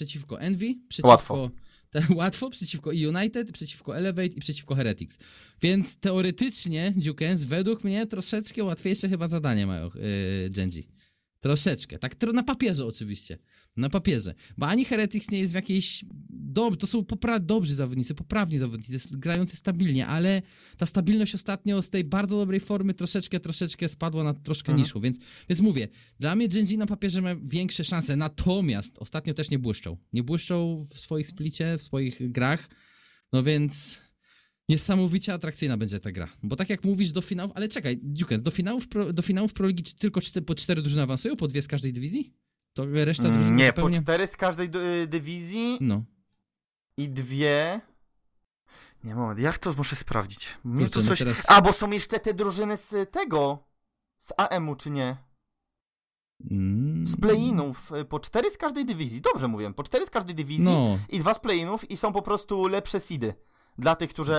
przeciwko Envy, przeciwko... Łatwo. [LAUGHS] Te, łatwo przeciwko United, przeciwko Elevate i przeciwko Heretics. Więc teoretycznie Dukens według mnie troszeczkę łatwiejsze chyba zadanie mają yy, Genji. Troszeczkę, tak na papierze oczywiście. Na papierze. Bo ani Heretics nie jest w jakiejś. Dob to są popra- dobrzy zawodnicy, poprawni zawodnicy, grający stabilnie, ale ta stabilność ostatnio z tej bardzo dobrej formy troszeczkę, troszeczkę spadła na troszkę Mhm. niższą. Więc, więc mówię, dla mnie Genji na papierze ma większe szanse. Natomiast ostatnio też nie błyszczą. Nie błyszczą w swoich splicie, w swoich grach. No więc. Niesamowicie atrakcyjna będzie ta gra. Bo tak jak mówisz do finałów, ale czekaj, Dukens, do finałów, pro, do finałów Proligi czy tylko czty, po cztery drużyny awansują? Po dwie z każdej dywizji? To reszta Mm, Nie, zupełnie... po cztery z każdej dy- dywizji No. i dwie... Nie, moment, jak to muszę sprawdzić? Mnie Kurczę, no coś... teraz- A, bo są jeszcze te drużyny z tego... Z AM-u, czy nie? Mm. Z play-inów. y, Po cztery z każdej dywizji. Dobrze mówię, po cztery z każdej dywizji No, i dwa z play-inów i są po prostu lepsze seedy. Dla tych, którzy,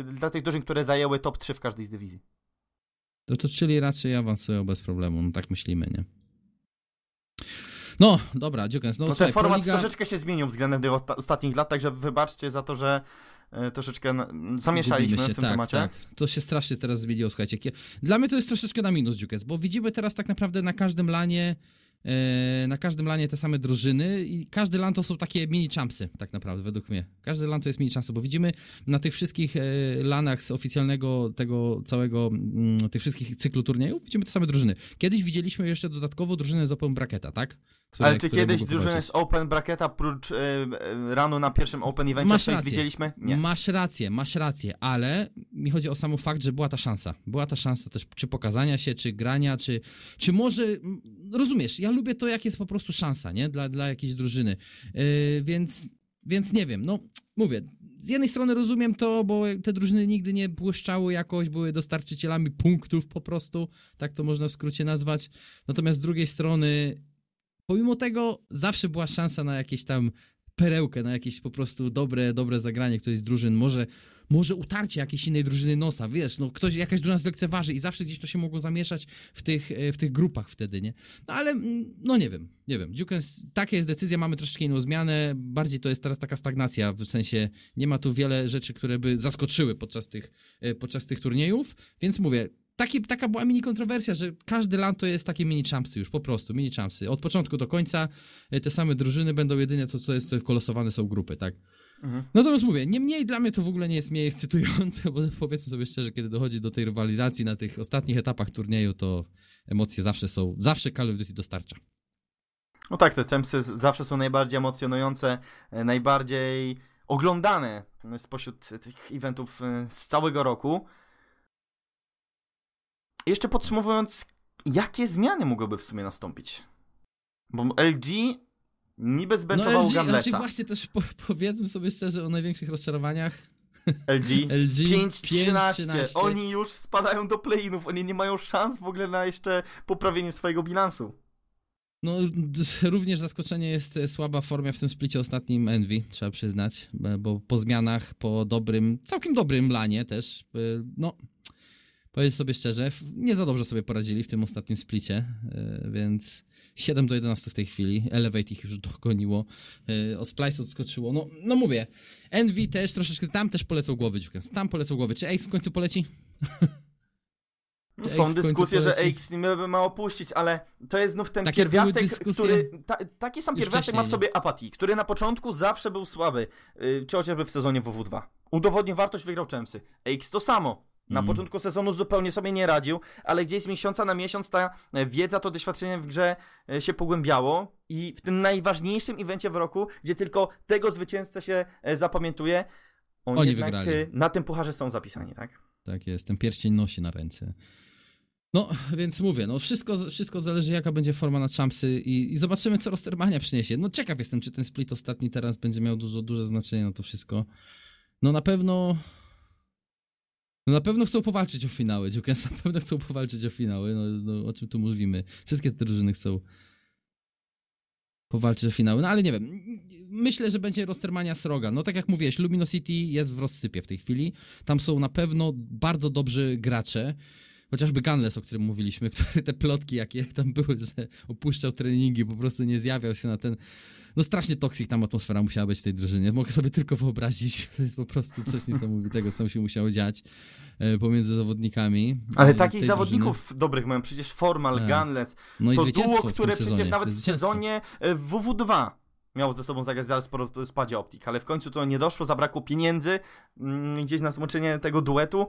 y, dla tych drużyn, które zajęły top 3 w każdej z dywizji. to, to czyli raczej awansują bez problemu, no tak myślimy, nie? No, dobra, Dukens, no, No, słuchaj, ten format Proliga... troszeczkę się zmienił względem tych ostatnich lat, także wybaczcie za to, że y, troszeczkę zamieszaliśmy Gubimy się, w tym tak, temacie. Tak, to się strasznie teraz zmieniło, słuchajcie. Dla mnie to jest troszeczkę na minus, Dukes, bo widzimy teraz tak naprawdę na każdym lanie e, na każdym lanie te same drużyny i każdy lan to są takie mini champsy, tak naprawdę, według mnie. Każdy lan to jest mini champsy, bo widzimy na tych wszystkich e, lanach z oficjalnego tego całego, mm, tych wszystkich cyklu turniejów, widzimy te same drużyny. Kiedyś widzieliśmy jeszcze dodatkowo drużynę z Open Bracketa, tak? Które- Ale czy kiedyś powalczyć. z Open Bracketa prócz y, y, ranu na pierwszym Open Evencie Masz rację. widzieliśmy? Nie. Masz rację, masz rację, ale mi chodzi o sam fakt, że była ta szansa. Była ta szansa też czy pokazania się, czy grania, czy, czy może. mm, Rozumiesz, ja lubię to, jak jest po prostu szansa, nie? Dla, dla jakiejś drużyny. Yy, więc, więc nie wiem, no mówię. Z jednej strony rozumiem to, bo te drużyny nigdy nie błyszczały jakoś, były dostarczycielami punktów po prostu, tak to można w skrócie nazwać. Natomiast z drugiej strony, pomimo tego, zawsze była szansa na jakieś tam perełkę, na jakieś po prostu dobre, dobre zagranie którejś z drużyn, może, może utarcie jakiejś innej drużyny nosa, wiesz, no ktoś, jakaś drużyna zlekceważy i zawsze gdzieś to się mogło zamieszać w tych, e, w tych grupach wtedy, nie? No ale, mm, no nie wiem, nie wiem, Dukens, taka jest decyzja, mamy troszeczkę inną zmianę, bardziej to jest teraz taka stagnacja, w sensie nie ma tu wiele rzeczy, które by zaskoczyły podczas tych, e, podczas tych turniejów, więc mówię, Taki, taka była mini kontrowersja, że każdy land to jest takie mini champsy już, po prostu, mini champsy. Od początku do końca e, te same drużyny będą jedynie to, co jest, to kolosowane są grupy, tak? Mhm. Natomiast mówię, niemniej dla mnie to w ogóle nie jest mniej ekscytujące, bo powiedzmy sobie szczerze, kiedy dochodzi do tej rywalizacji na tych ostatnich etapach turnieju, to emocje zawsze są, zawsze Call of Duty dostarcza. No tak, te champsy z- zawsze są najbardziej emocjonujące, e, najbardziej oglądane spośród tych eventów e, z całego roku. Jeszcze podsumowując, jakie zmiany mogłyby w sumie nastąpić? Bo LG niby zbenchował no LG, Gamlesa. właśnie też po, powiedzmy sobie szczerze o największych rozczarowaniach. LG LG 5-13. 5-13. Oni już spadają do play-inów. Oni nie mają szans w ogóle na jeszcze poprawienie swojego bilansu. No, [LAUGHS] również zaskoczenie jest słaba forma w tym splicie ostatnim Envy, trzeba przyznać, bo po zmianach, po dobrym, całkiem dobrym lanie też, e, no, powiem sobie szczerze, nie za dobrze sobie poradzili w tym ostatnim splicie, e, więc 7 do 11 w tej chwili, Elevate ich już dogoniło, e, o Splice odskoczyło, no, no mówię, Envy też troszeczkę, tam też polecą głowy, Dziukens, tam polecą głowy, czy Ace w końcu poleci? No, są dyskusje, że? Aix nie ma opuścić, ale to jest znów ten Takie pierwiastek, który. Ta, taki sam pierwiastek ma w sobie apatii, który na początku zawsze był słaby, yy, czy chociażby w sezonie WW2. Udowodnił wartość, wygrał Czemsy. Aix to samo. Na Mm. początku sezonu zupełnie sobie nie radził, ale gdzieś z miesiąca na miesiąc ta wiedza, to doświadczenie w grze e, się pogłębiało i w tym najważniejszym evencie w roku, gdzie tylko tego zwycięzcę się e, zapamiętuje, oni, Oni jednak wygrali. e, na tym pucharze są zapisani, tak? Tak jest, ten pierścień nosi na ręce. No, więc mówię, no wszystko, wszystko zależy jaka będzie forma na Champsy i, i zobaczymy co Rostermania przyniesie. No ciekaw jestem, czy ten split ostatni teraz będzie miał dużo, duże znaczenie na to wszystko. No na pewno... No na pewno chcą powalczyć o finały, Dziukens na pewno chcą powalczyć o finały, no, no o czym tu mówimy. Wszystkie te drużyny chcą powalczyć o finały, no ale nie wiem. Myślę, że będzie Rostermania Sroga. No tak jak mówiłeś, Luminosity jest w rozsypie w tej chwili. Tam są na pewno bardzo dobrzy gracze. Chociażby Gunless, o którym mówiliśmy, [LAUGHS] który te plotki, jakie tam były, że opuszczał treningi, po prostu nie zjawiał się na ten... No strasznie toksik tam atmosfera musiała być w tej drużynie. Mogę sobie tylko wyobrazić, [LAUGHS] to jest po prostu coś niesamowitego, co tam się musiało dziać e, pomiędzy zawodnikami. Ale takich zawodników drużyny. dobrych mają przecież Formal, A. Gunless, no to duo, które przecież nawet w sezonie e, WW2 miało ze sobą zagrać zaraz po spadzie Optik, ale w końcu to nie doszło, zabrakło pieniędzy mm, gdzieś na zmoczenie tego duetu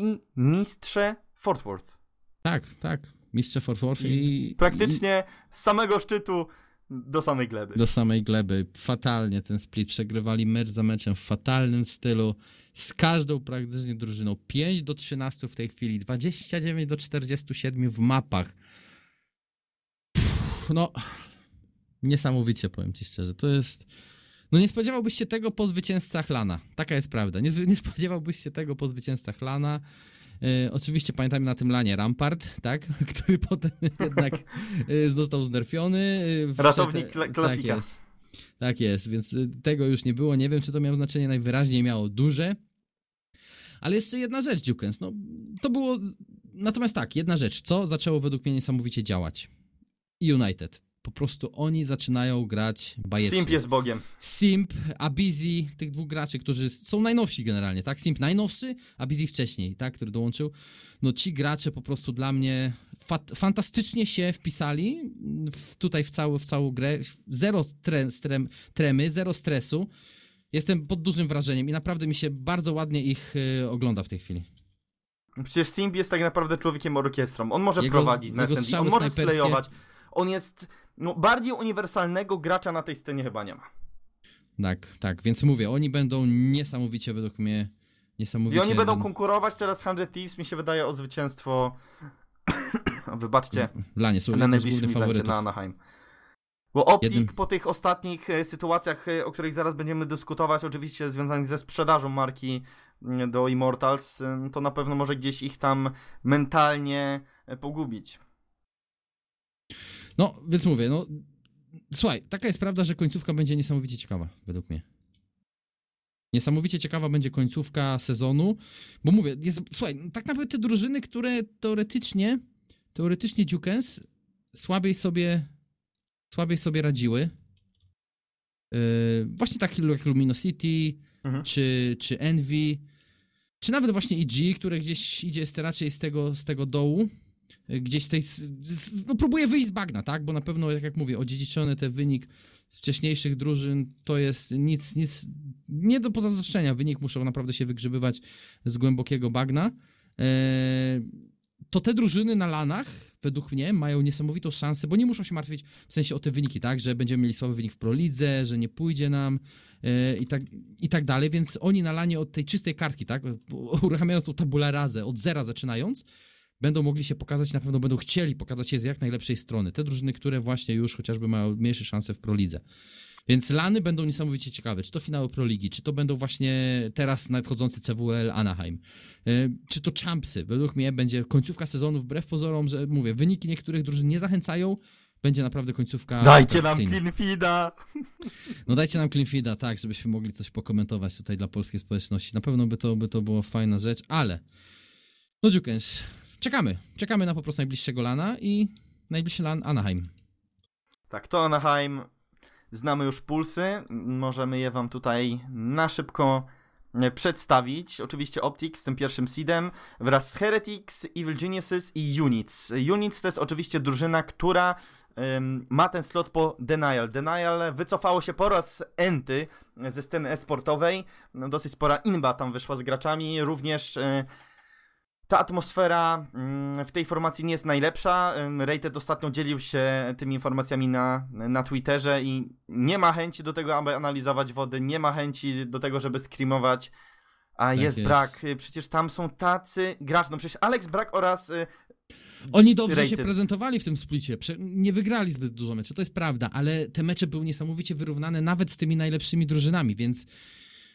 i mistrze Fort Worth. Tak, tak. Mistrze Fort Worth i... i praktycznie i... z samego szczytu do samej gleby. Do samej gleby. Fatalnie ten split. Przegrywali mecz za meczem w fatalnym stylu. Z każdą praktycznie drużyną. 5 do 13 w tej chwili. 29 do 47 w mapach. Pff, no, niesamowicie powiem ci szczerze. To jest... No nie spodziewałbyś się tego po zwycięzcach Lana. Taka jest prawda. Nie, nie spodziewałbyś się tego po zwycięzcach Lana. E, oczywiście pamiętajmy na tym lanie Rampart, tak? [LAUGHS] Który potem jednak e, został znerfiony. E, Ratownik kla klasika. Tak jest. Tak jest, więc tego już nie było. Nie wiem, czy to miało znaczenie najwyraźniej miało duże. Ale jeszcze jedna rzecz, Dukens. No, to było. Natomiast tak, jedna rzecz. Co zaczęło według mnie niesamowicie działać? United po prostu oni zaczynają grać bajecznie. Simp jest bogiem. Simp, Abizi, tych dwóch graczy, którzy są najnowsi generalnie, tak? Simp najnowszy, Abizi wcześniej, tak? Który dołączył. No ci gracze po prostu dla mnie fantastycznie się wpisali w, tutaj w, cały, w całą grę. Zero tre strem, tremy, zero stresu. Jestem pod dużym wrażeniem i naprawdę mi się bardzo ładnie ich y, ogląda w tej chwili. Przecież Simp jest tak naprawdę człowiekiem orkiestrą. On może jego, prowadzić na SND, on może slejować. On jest no, bardziej uniwersalnego gracza na tej scenie chyba nie ma. Tak, tak, więc mówię, oni będą niesamowicie według mnie niesamowicie... I oni będą konkurować teraz 100 Thieves, mi się wydaje, o zwycięstwo [CLEARS THROAT] wybaczcie, Dla nie, są na najbliższym evencie na Anaheim. Bo Optik Jednym... po tych ostatnich e, sytuacjach, e, o których zaraz będziemy dyskutować, oczywiście związanych ze sprzedażą marki mm, do Immortals, to na pewno może gdzieś ich tam mentalnie e, pogubić. No, więc mówię, no. Słuchaj, taka jest prawda, że końcówka będzie niesamowicie ciekawa, według mnie. Niesamowicie ciekawa będzie końcówka sezonu, bo mówię, jest, słuchaj, tak naprawdę te drużyny, które teoretycznie, teoretycznie Dukens słabiej sobie, słabiej sobie radziły. Yy, właśnie tak jak Luminosity, mhm. czy, czy Envy, czy nawet właśnie EG, które gdzieś idzie raczej z tego, z tego dołu gdzieś tej, no próbuje wyjść z bagna, tak, bo na pewno, tak jak mówię, odziedziczony ten wynik z wcześniejszych drużyn to jest nic, nic, nie do pozazdroszczenia, wynik muszą naprawdę się wygrzebywać z głębokiego bagna, eee, to te drużyny na lanach, według mnie, mają niesamowitą szansę, bo nie muszą się martwić w sensie o te wyniki, tak, że będziemy mieli słaby wynik w prolidze, że nie pójdzie nam e, i, tak, i tak dalej, więc oni na lanie od tej czystej kartki, tak, uruchamiając tą tabulę razę, od zera zaczynając, będą mogli się pokazać, na pewno będą chcieli pokazać się z jak najlepszej strony. Te drużyny, które właśnie już chociażby mają mniejsze szanse w Prolidze. Więc lany będą niesamowicie ciekawe. Czy to finały Proligi, czy to będą właśnie teraz nadchodzący CWL Anaheim, yy, czy to Champsy. Według mnie będzie końcówka sezonu, wbrew pozorom, że mówię, wyniki niektórych drużyn nie zachęcają, będzie naprawdę końcówka. Dajcie nam Cleanfeeda! No dajcie nam Cleanfeeda, tak, żebyśmy mogli coś pokomentować tutaj dla polskiej społeczności. Na pewno by to, by to była fajna rzecz, ale no Dziukens, czekamy. Czekamy na po prostu najbliższego lana i najbliższy lan Anaheim. Tak, to Anaheim. Znamy już pulsy. Możemy je wam tutaj na szybko e, przedstawić. Oczywiście Optic z tym pierwszym seedem wraz z Heretics, Evil Geniuses i Units. Units to jest oczywiście drużyna, która um, ma ten slot po Denial. Denial wycofało się po raz enty ze sceny esportowej. No, dosyć spora inba tam wyszła z graczami. Również... Y ta atmosfera mm, w tej formacji nie jest najlepsza. Rated ostatnio dzielił się tymi informacjami na, na Twitterze i nie ma chęci do tego, aby analizować wody, nie ma chęci do tego, żeby screamować, a tak jest, jest, brak. Przecież tam są tacy gracze, no przecież Alex Brak oraz y, oni dobrze rated. się prezentowali w tym splicie. Nie wygrali zbyt dużo meczy, to jest prawda, ale te mecze były niesamowicie wyrównane nawet z tymi najlepszymi drużynami, więc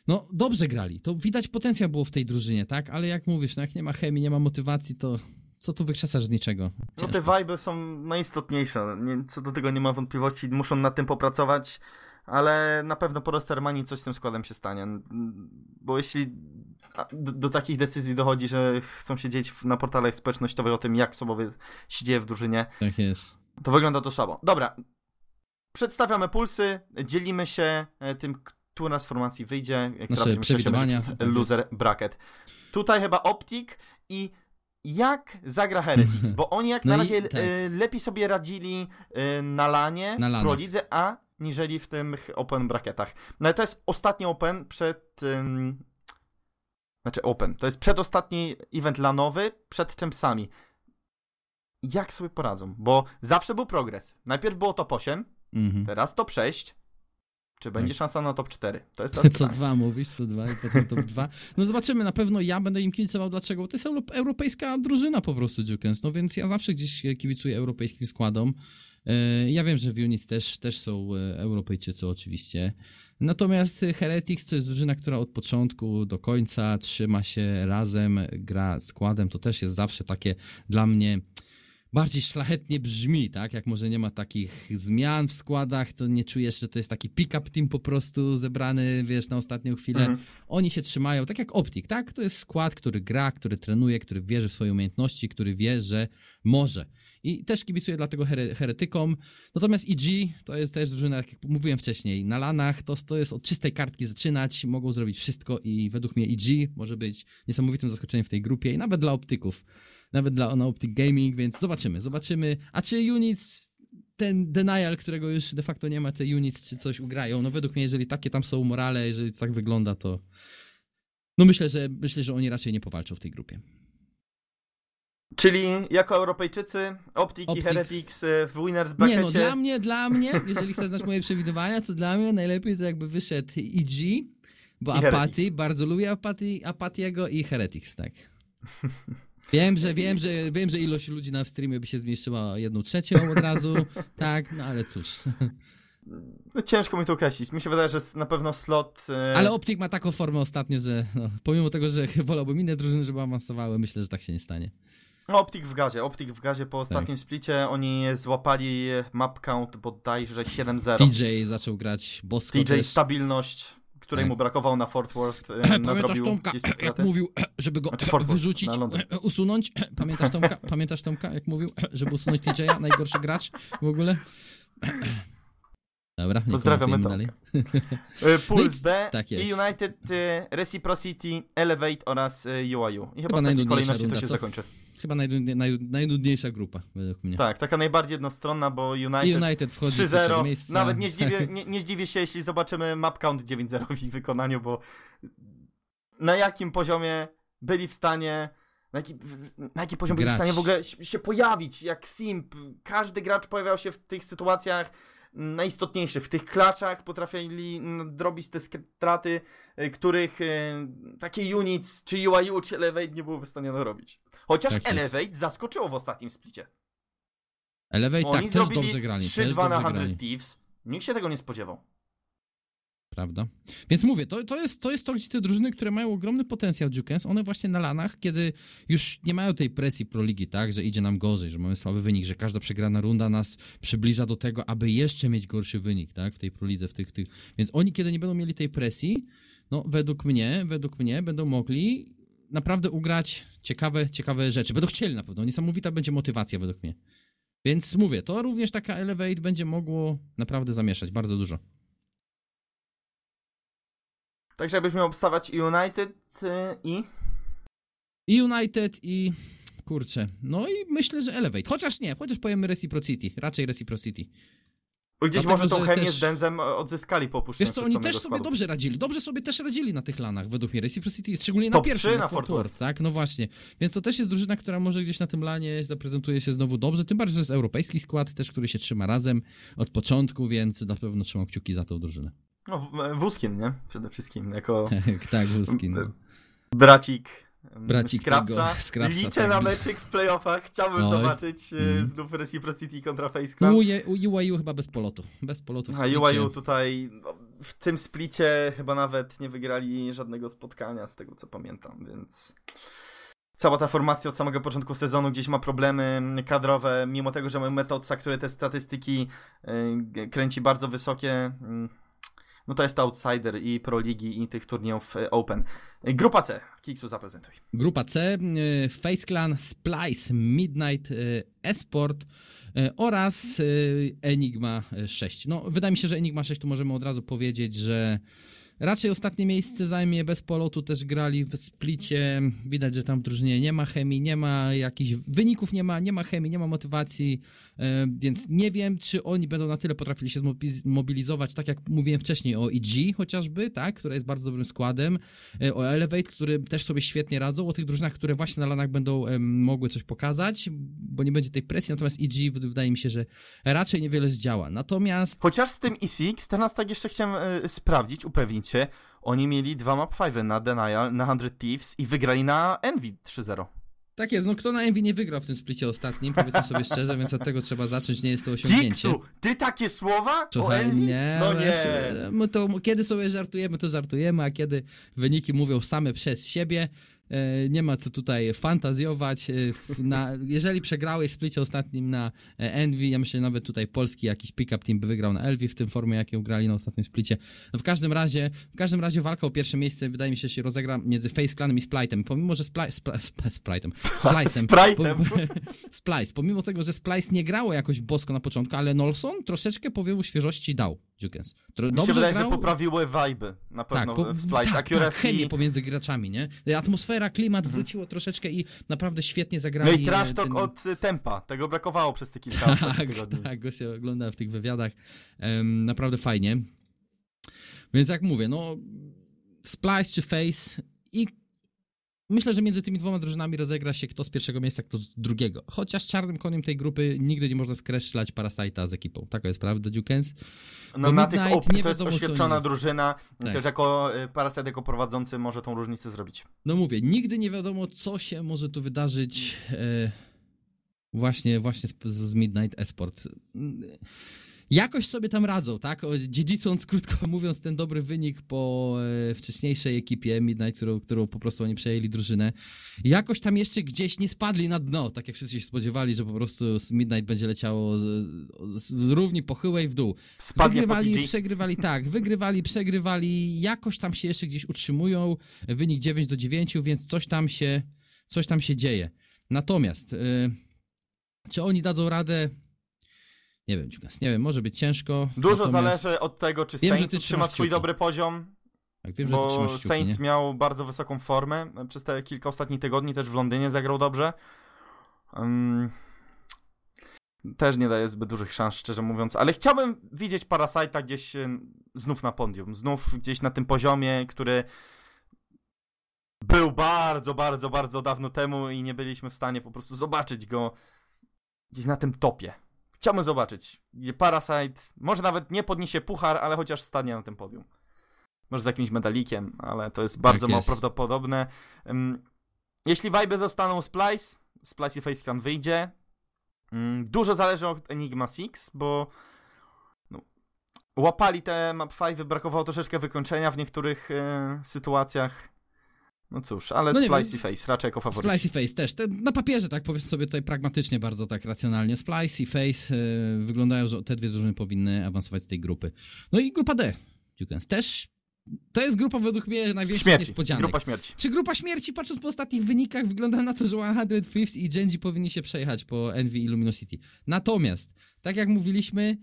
no dobrze grali. To widać potencjał było w tej drużynie, tak? Ale jak mówisz, no jak nie ma chemii, nie ma motywacji, to co tu wykrzeszasz z niczego? Ciężko. No te vibe są najistotniejsze. Nie, co do tego nie ma wątpliwości. Muszą nad tym popracować, ale na pewno po Rostermanii coś z tym składem się stanie. Bo jeśli do, do, takich decyzji dochodzi, że chcą się dzieć na portalach społecznościowych o tym, jak sobie się dzieje w drużynie. Tak jest. To wygląda to słabo. Dobra. Przedstawiamy pulsy, dzielimy się e, tym, która z formacji wyjdzie, Nasze przewidywania. Tak loser bracket. Tutaj chyba Optik i jak zagra Heretics, [LAUGHS] bo oni jak no na razie tak. lepiej sobie radzili na lanie, na w Pro Lidze, a niżeli w tych open bracketach. No ale to jest ostatni open przed... Um, znaczy open. To jest przedostatni event lanowy przed Champsami. Jak sobie poradzą? Bo zawsze był progres. Najpierw było top 8, mhm. teraz top 6, czy będzie tak. szansa na top 4? To jest [LAUGHS] Co dwa mówisz, co dwa i potem top 2. No zobaczymy, na pewno ja będę im kibicował. Dlaczego? Bo to jest europejska drużyna po prostu Jukens, no więc ja zawsze gdzieś kibicuję europejskim składom. E, ja wiem, że w Units też, też są e, Europejczycy oczywiście. Natomiast Heretics to jest drużyna, która od początku do końca trzyma się razem, gra składem. To też jest zawsze takie dla mnie bardziej szlachetnie brzmi, tak? Jak może nie ma takich zmian w składach, to nie czujesz, że to jest taki pick-up team po prostu zebrany, wiesz, na ostatnią chwilę. Mhm. Oni się trzymają, tak jak Optik, tak? To jest skład, który gra, który trenuje, który wierzy w swoje umiejętności, który wie, że może. I też kibicuję dlatego here, heretykom. Natomiast EG to jest też drużyna, jak mówiłem wcześniej, na lanach to, to jest od czystej kartki zaczynać, mogą zrobić wszystko i według mnie EG może być niesamowitym zaskoczeniem w tej grupie i nawet dla optyków, nawet dla na Optic Gaming, więc zobaczymy, zobaczymy. A czy Units ten denial, którego już de facto nie ma, te units czy coś ugrają. No według mnie, jeżeli takie tam są morale, jeżeli to tak wygląda, to no myślę, że myślę, że oni raczej nie powalczą w tej grupie. Czyli jako Europejczycy, Optik, Optik. i Heretics y, w Winners Brackecie... Nie no, dla mnie, dla mnie, jeżeli chcesz znać moje przewidywania, to dla mnie najlepiej to jakby wyszedł EG, bo I Apaty, bardzo lubię Apaty, Apatiego i Heretics, tak. [LAUGHS] Wiem, że wiem, że wiem, że ilość ludzi na streamie by się zmniejszyła o jedną trzecią od razu, [LAUGHS] tak, no ale cóż. No, ciężko mi to określić. Mi się wydaje, że na pewno slot. Yy... Ale Optik ma taką formę ostatnio, że no, pomimo tego, że [LAUGHS] wolałbym inne drużyny, żeby awansowały, myślę, że tak się nie stanie. No, Optik w gazie, Optik w gazie po ostatnim tak. splicie, oni złapali map count bodajże 7-0. TJ zaczął grać bosko TJ też. stabilność, której tak. mu brakowało na Fort Worth. Pamiętasz Tomka, jak mówił, żeby go znaczy wyrzucić, usunąć? [LAUGHS] Pamiętasz Tomka, pamiętasz Tomka, jak mówił, żeby usunąć TJ'a, najgorszy gracz w ogóle? [CLEARS THROAT] Dobra, Pozdrawiamy to. Dalej. E, [LAUGHS] Puls B, tak jest. United, e, Reciprocity, Elevate oraz UIU. E, I chyba, chyba w takiej kolejności runda, to się co? zakończy. Chyba najnudniej, naj, najnudniejsza grupa, według mnie. Tak, taka najbardziej jednostronna, bo United, United wchodzi 3-0. Nawet nie zdziwię, nie, nie zdziwię się, jeśli zobaczymy map count 9-0 w ich wykonaniu, bo na jakim poziomie byli w stanie na jaki, na jaki poziom gracz. byli w stanie w ogóle się pojawić, jak simp. Każdy gracz pojawiał się w tych sytuacjach najistotniejszych. W tych klaczach potrafili drobić te straty, y, których y, takie units, czy UIU, czy Elevate nie byłoby w stanie narobić. Chociaż tak Elevate zaskoczyło w ostatnim splicie. Elevate Oni tak, też dobrze grali. 3-2 na 100 Thieves. Nikt się tego nie spodziewał. Prawda? Więc mówię, to, to, jest, to jest to, gdzie te drużyny, które mają ogromny potencjał Jukens, one właśnie na lanach, kiedy już nie mają tej presji pro ligi, tak, że idzie nam gorzej, że mamy słaby wynik, że każda przegrana runda nas przybliża do tego, aby jeszcze mieć gorszy wynik, tak, w tej pro lidze, w tych, tych. Więc oni, kiedy nie będą mieli tej presji, no według mnie, według mnie będą mogli naprawdę ugrać ciekawe, ciekawe rzeczy. Będą chcieli na pewno. Niesamowita będzie motywacja według mnie. Więc mówię, to również taka Elevate będzie mogło naprawdę zamieszać bardzo dużo. Także jakbyś miał obstawać United y, i... I United i... Kurczę. No i myślę, że Elevate. Chociaż nie, chociaż powiemy Reciprocity. Raczej Reciprocity. Bo gdzieś Dlatego, może tą chemię też... z Denzem odzyskali po Wiesz co, oni też sobie dobrze radzili. Dobrze sobie też radzili na tych lanach, według mnie. Reciprocity, szczególnie Top na pierwszym, na Fort Worth, tak? No właśnie. Więc to też jest drużyna, która może gdzieś na tym lanie zaprezentuje się znowu dobrze. Tym bardziej, że to jest europejski skład też, który się trzyma razem od początku, więc na pewno trzymam kciuki za tą drużynę. No, Wuskin, nie? Przede wszystkim, jako... tak, tak, Wuskin. No. Bracik Bracik Scrapsa. Tego, Scrapsa [LAUGHS] Liczę tak. na meczyk w playoffach. Chciałbym Oj. zobaczyć mm. znów Reciprocity kontra FaceClan. UIU chyba bez polotu. Bez polotu w A UIU tutaj no, w tym splicie chyba nawet nie wygrali żadnego spotkania, z tego co pamiętam, więc cała ta formacja od samego początku sezonu gdzieś ma problemy kadrowe, mimo tego, że mamy Metodsa, który te statystyki yy, kręci bardzo wysokie. No to jest outsider i Pro Ligi i tych turniejów e, Open. E, grupa C, Kiksu zaprezentuj. Grupa C, Face Clan, Splice, Midnight, Esport oraz Enigma 6. No, wydaje mi się, że Enigma 6 to możemy od razu powiedzieć, że Raczej ostatnie miejsce zajmie bez polotu, też grali w splicie. Widać, że tam w drużynie nie ma chemii, nie ma jakichś wyników, nie ma, nie ma chemii, nie ma motywacji, e, więc nie wiem, czy oni będą na tyle potrafili się zmobilizować, tak jak mówiłem wcześniej o EG chociażby, tak, która jest bardzo dobrym składem, e, o Elevate, który też sobie świetnie radzą, o tych drużynach, które właśnie na lanach będą mogły coś pokazać, bo nie będzie tej presji, natomiast EG wydaje mi się, że raczej niewiele zdziała. Natomiast... Chociaż z tym E6, teraz tak jeszcze chciałem e, sprawdzić, upewnić momencie oni mieli dwa map 5 na Denial, na 100 Thieves i wygrali na Envy 3-0. Tak jest, no kto na Envy nie wygrał w tym splicie ostatnim, powiedzmy sobie szczerze, więc od tego trzeba zacząć, nie jest to osiągnięcie. Dixu, ty takie słowa Słuchaj, o Envy? Nie, no nie. My to, kiedy sobie żartujemy, to żartujemy, a kiedy wyniki mówią same przez siebie, nie ma co tutaj fantazjować. E, na, jeżeli przegrałeś splicie ostatnim na e, Envy, ja myślę, że nawet tutaj polski jakiś pick-up team by wygrał na Elvi w tym formie, jaką grali na ostatnim splicie. No w każdym razie, w każdym razie walka o pierwsze miejsce wydaje mi się się rozegra między Face Clanem i Splitem. Pomimo, że Spli Spl [LAUGHS] Splitem, Splicem, [LAUGHS] Splice, pomimo tego, że Splice nie grało jakoś bosko na początku, ale Nolson troszeczkę powiewu świeżości dał Jukens. Mi się wydaje, grał... że poprawiły vibe na pewno tak, po, w Splice. Tak, tak, chemię pomiędzy graczami, nie? Atmosfera, klimat mhm. wróciło troszeczkę i naprawdę świetnie zagrali. No i trash talk ten... od tempa. Tego brakowało przez te kilka [LAUGHS] tak, tygodni. Tak, go się ogląda w tych wywiadach. Um, naprawdę fajnie. Więc jak mówię, no Splice czy Face i Myślę, że między tymi dwoma drużynami rozegra się kto z pierwszego miejsca, kto z drugiego. Chociaż czarnym koniem tej grupy nigdy nie można skreślać Parasite'a z ekipą. Taka jest prawda, Dukens? No na tych Open to jest oświadczona drużyna, tak. też jako y, Parasite, jako prowadzący może tą różnicę zrobić. No mówię, nigdy nie wiadomo, co się może tu wydarzyć e, właśnie, właśnie z, z Midnight Esport jakoś sobie tam radzą, tak? Dziedzicąc, [LAUGHS] krótko mówiąc, ten dobry wynik po e, wcześniejszej ekipie Midnight, którą, którą po prostu oni przejęli drużynę, jakoś tam jeszcze gdzieś nie spadli na dno, tak jak wszyscy się spodziewali, że po prostu Midnight będzie leciało z, z równi pochyłej w dół. Spadnie wygrywali, przegrywali, tak, wygrywali, przegrywali, jakoś tam się jeszcze gdzieś utrzymują, wynik 9 do 9, więc coś tam się, coś tam się dzieje. Natomiast, yy, czy oni dadzą radę? Nie wiem, Ciukas, nie wiem, może być ciężko. Dużo zależy od tego, czy wiem, Saints trzyma swój dobry poziom. Tak, wiem, bo że kciuki, Saints nie? miał bardzo wysoką formę. Przez te kilka ostatnich tygodni też w Londynie zagrał dobrze. Um, też nie daje zbyt dużych szans, szczerze mówiąc, ale chciałbym widzieć Parasite'a gdzieś znów na podium, znów gdzieś na tym poziomie, który był bardzo, bardzo, bardzo dawno temu i nie byliśmy w stanie po prostu zobaczyć go gdzieś na tym topie. Chciałbym zobaczyć, gdzie Parasite może nawet nie podniesie puchar, ale chociaż stanie na tym podium. Może z jakimś medalikiem, ale to jest bardzo tak mało prawdopodobne. Jeśli vibe zostaną Splice, Splice i Faceclan wyjdzie. Dużo zależy od Enigma Six, bo no, łapali te map 5, brakowało troszeczkę wykończenia w niektórych e, sytuacjach. No cóż, ale no Splice i Face raczej jako faworyt. Splice i Face też. Te, na papierze, tak powiedzmy sobie tutaj pragmatycznie, bardzo tak racjonalnie. Splice i Face y, wyglądają, że te dwie drużyny powinny awansować z tej grupy. No i grupa D. Jukens też to jest grupa według mnie największych niespodzianek. Grupa śmierci. Czy grupa śmierci, patrząc po ostatnich wynikach, wygląda na to, że 100 Thieves i Genji powinni się przejechać po Envy i Luminosity. Natomiast, tak jak mówiliśmy,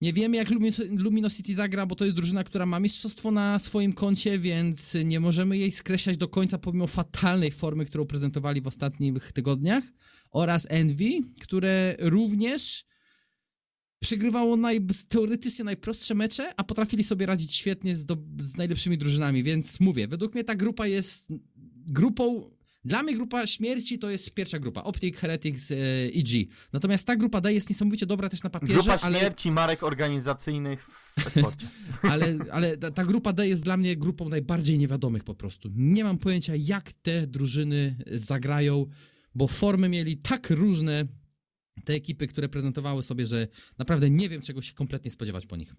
nie wiemy, jak Luminosity zagra, bo to jest drużyna, która ma mistrzostwo na swoim koncie, więc nie możemy jej skreślać do końca, pomimo fatalnej formy, którą prezentowali w ostatnich tygodniach. Oraz Envy, które również przegrywało naj, teoretycznie najprostsze mecze, a potrafili sobie radzić świetnie z, do, z najlepszymi drużynami, więc mówię, według mnie ta grupa jest grupą dla mnie grupa śmierci to jest pierwsza grupa, Optic, Heretics, i e, EG. Natomiast ta grupa D jest niesamowicie dobra też na papierze, Grupa ale... śmierci marek organizacyjnych w sporcie. [LAUGHS] ale ale ta, ta, grupa D jest dla mnie grupą najbardziej niewiadomych po prostu. Nie mam pojęcia, jak te drużyny zagrają, bo formy mieli tak różne te ekipy, które prezentowały sobie, że naprawdę nie wiem, czego się kompletnie spodziewać po nich.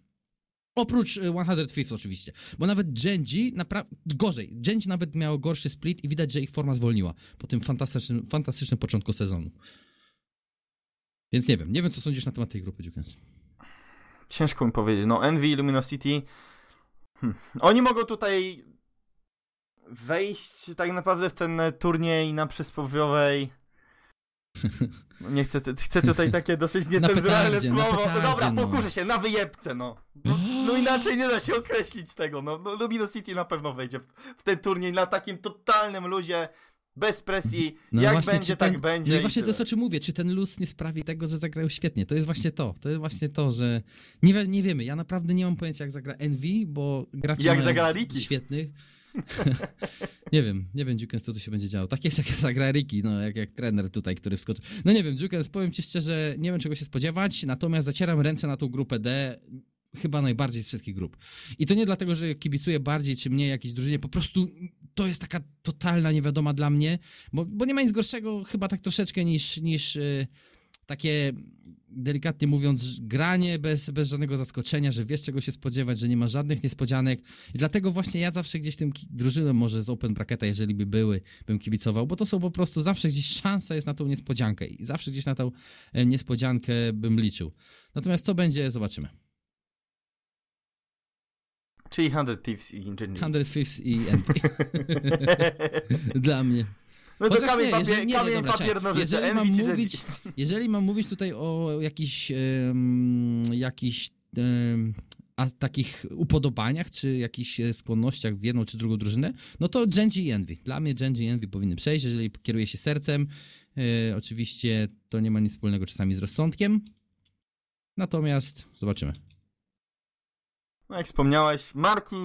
Oprócz 105 y, oczywiście, bo nawet Genji, naprawdę gorzej, Genji nawet miał gorszy split i widać, że ich forma zwolniła po tym fantastycznym, fantastycznym początku sezonu. Więc nie wiem, nie wiem co sądzisz na temat tej grupy, Dziukens. ciężko mi powiedzieć. No, Envy i Luminosity. Hmm. Oni mogą tutaj wejść tak naprawdę w ten turniej na przysłowiowej. No [LAUGHS] nie chcę, chcę tutaj takie dosyć niecenzuralne słowo. Petardzie, no dobra, no. pokuszę się, na wyjebce, no. no. no. inaczej nie da się określić tego, no. no Luminosity na pewno wejdzie w, w ten turniej na takim totalnym luzie bez presji, no jak właśnie, będzie, ten, tak będzie. No i właśnie to jest to, czym mówię, czy ten luz nie sprawi tego, że zagrają świetnie. To jest właśnie to, to jest właśnie to, że nie, nie wiemy, ja naprawdę nie mam pojęcia, jak zagra Envy, bo gracze jak zagra Riki? świetnych. [LAUGHS] nie wiem, nie wiem, Jukens, co tu się będzie działo. Tak jest, jak [LAUGHS] zagra Riki, no, jak, jak trener tutaj, który wskoczy. No nie wiem, Jukens, powiem ci szczerze, nie wiem, czego się spodziewać, natomiast zacieram ręce na tą grupę D chyba najbardziej z wszystkich grup. I to nie dlatego, że kibicuję bardziej czy mniej jakiejś drużynie, po prostu to jest taka totalna niewiadoma dla mnie, bo, bo nie ma nic gorszego chyba tak troszeczkę niż, niż yy, takie delikatnie mówiąc, granie bez, bez żadnego zaskoczenia, że wiesz czego się spodziewać, że nie ma żadnych niespodzianek. I dlatego właśnie ja zawsze gdzieś tym drużynom może z Open Bracketa, jeżeli by były, bym kibicował, bo to są po prostu zawsze gdzieś szansa jest na tą niespodziankę i zawsze gdzieś na tą e, niespodziankę bym liczył. Natomiast co będzie, zobaczymy. Czyli 100 Thieves i Ginger 100 Thieves i. [LAUGHS] Dla mnie. No to Chociaż kamień, nie, papier, jeżeli, nie, kamień, dobra, papier, nożyce, jeżeli mam, mówić, jeżeli mam mówić tutaj o jakichś um, jakichś um, a takich upodobaniach, czy jakichś e, skłonnościach w jedną czy drugą drużynę, no to Genji i Envy. Dla mnie Genji i Envy powinny przejść, jeżeli kieruje się sercem. E, oczywiście to nie ma nic wspólnego czasami z rozsądkiem. Natomiast zobaczymy. No jak wspomniałeś, marki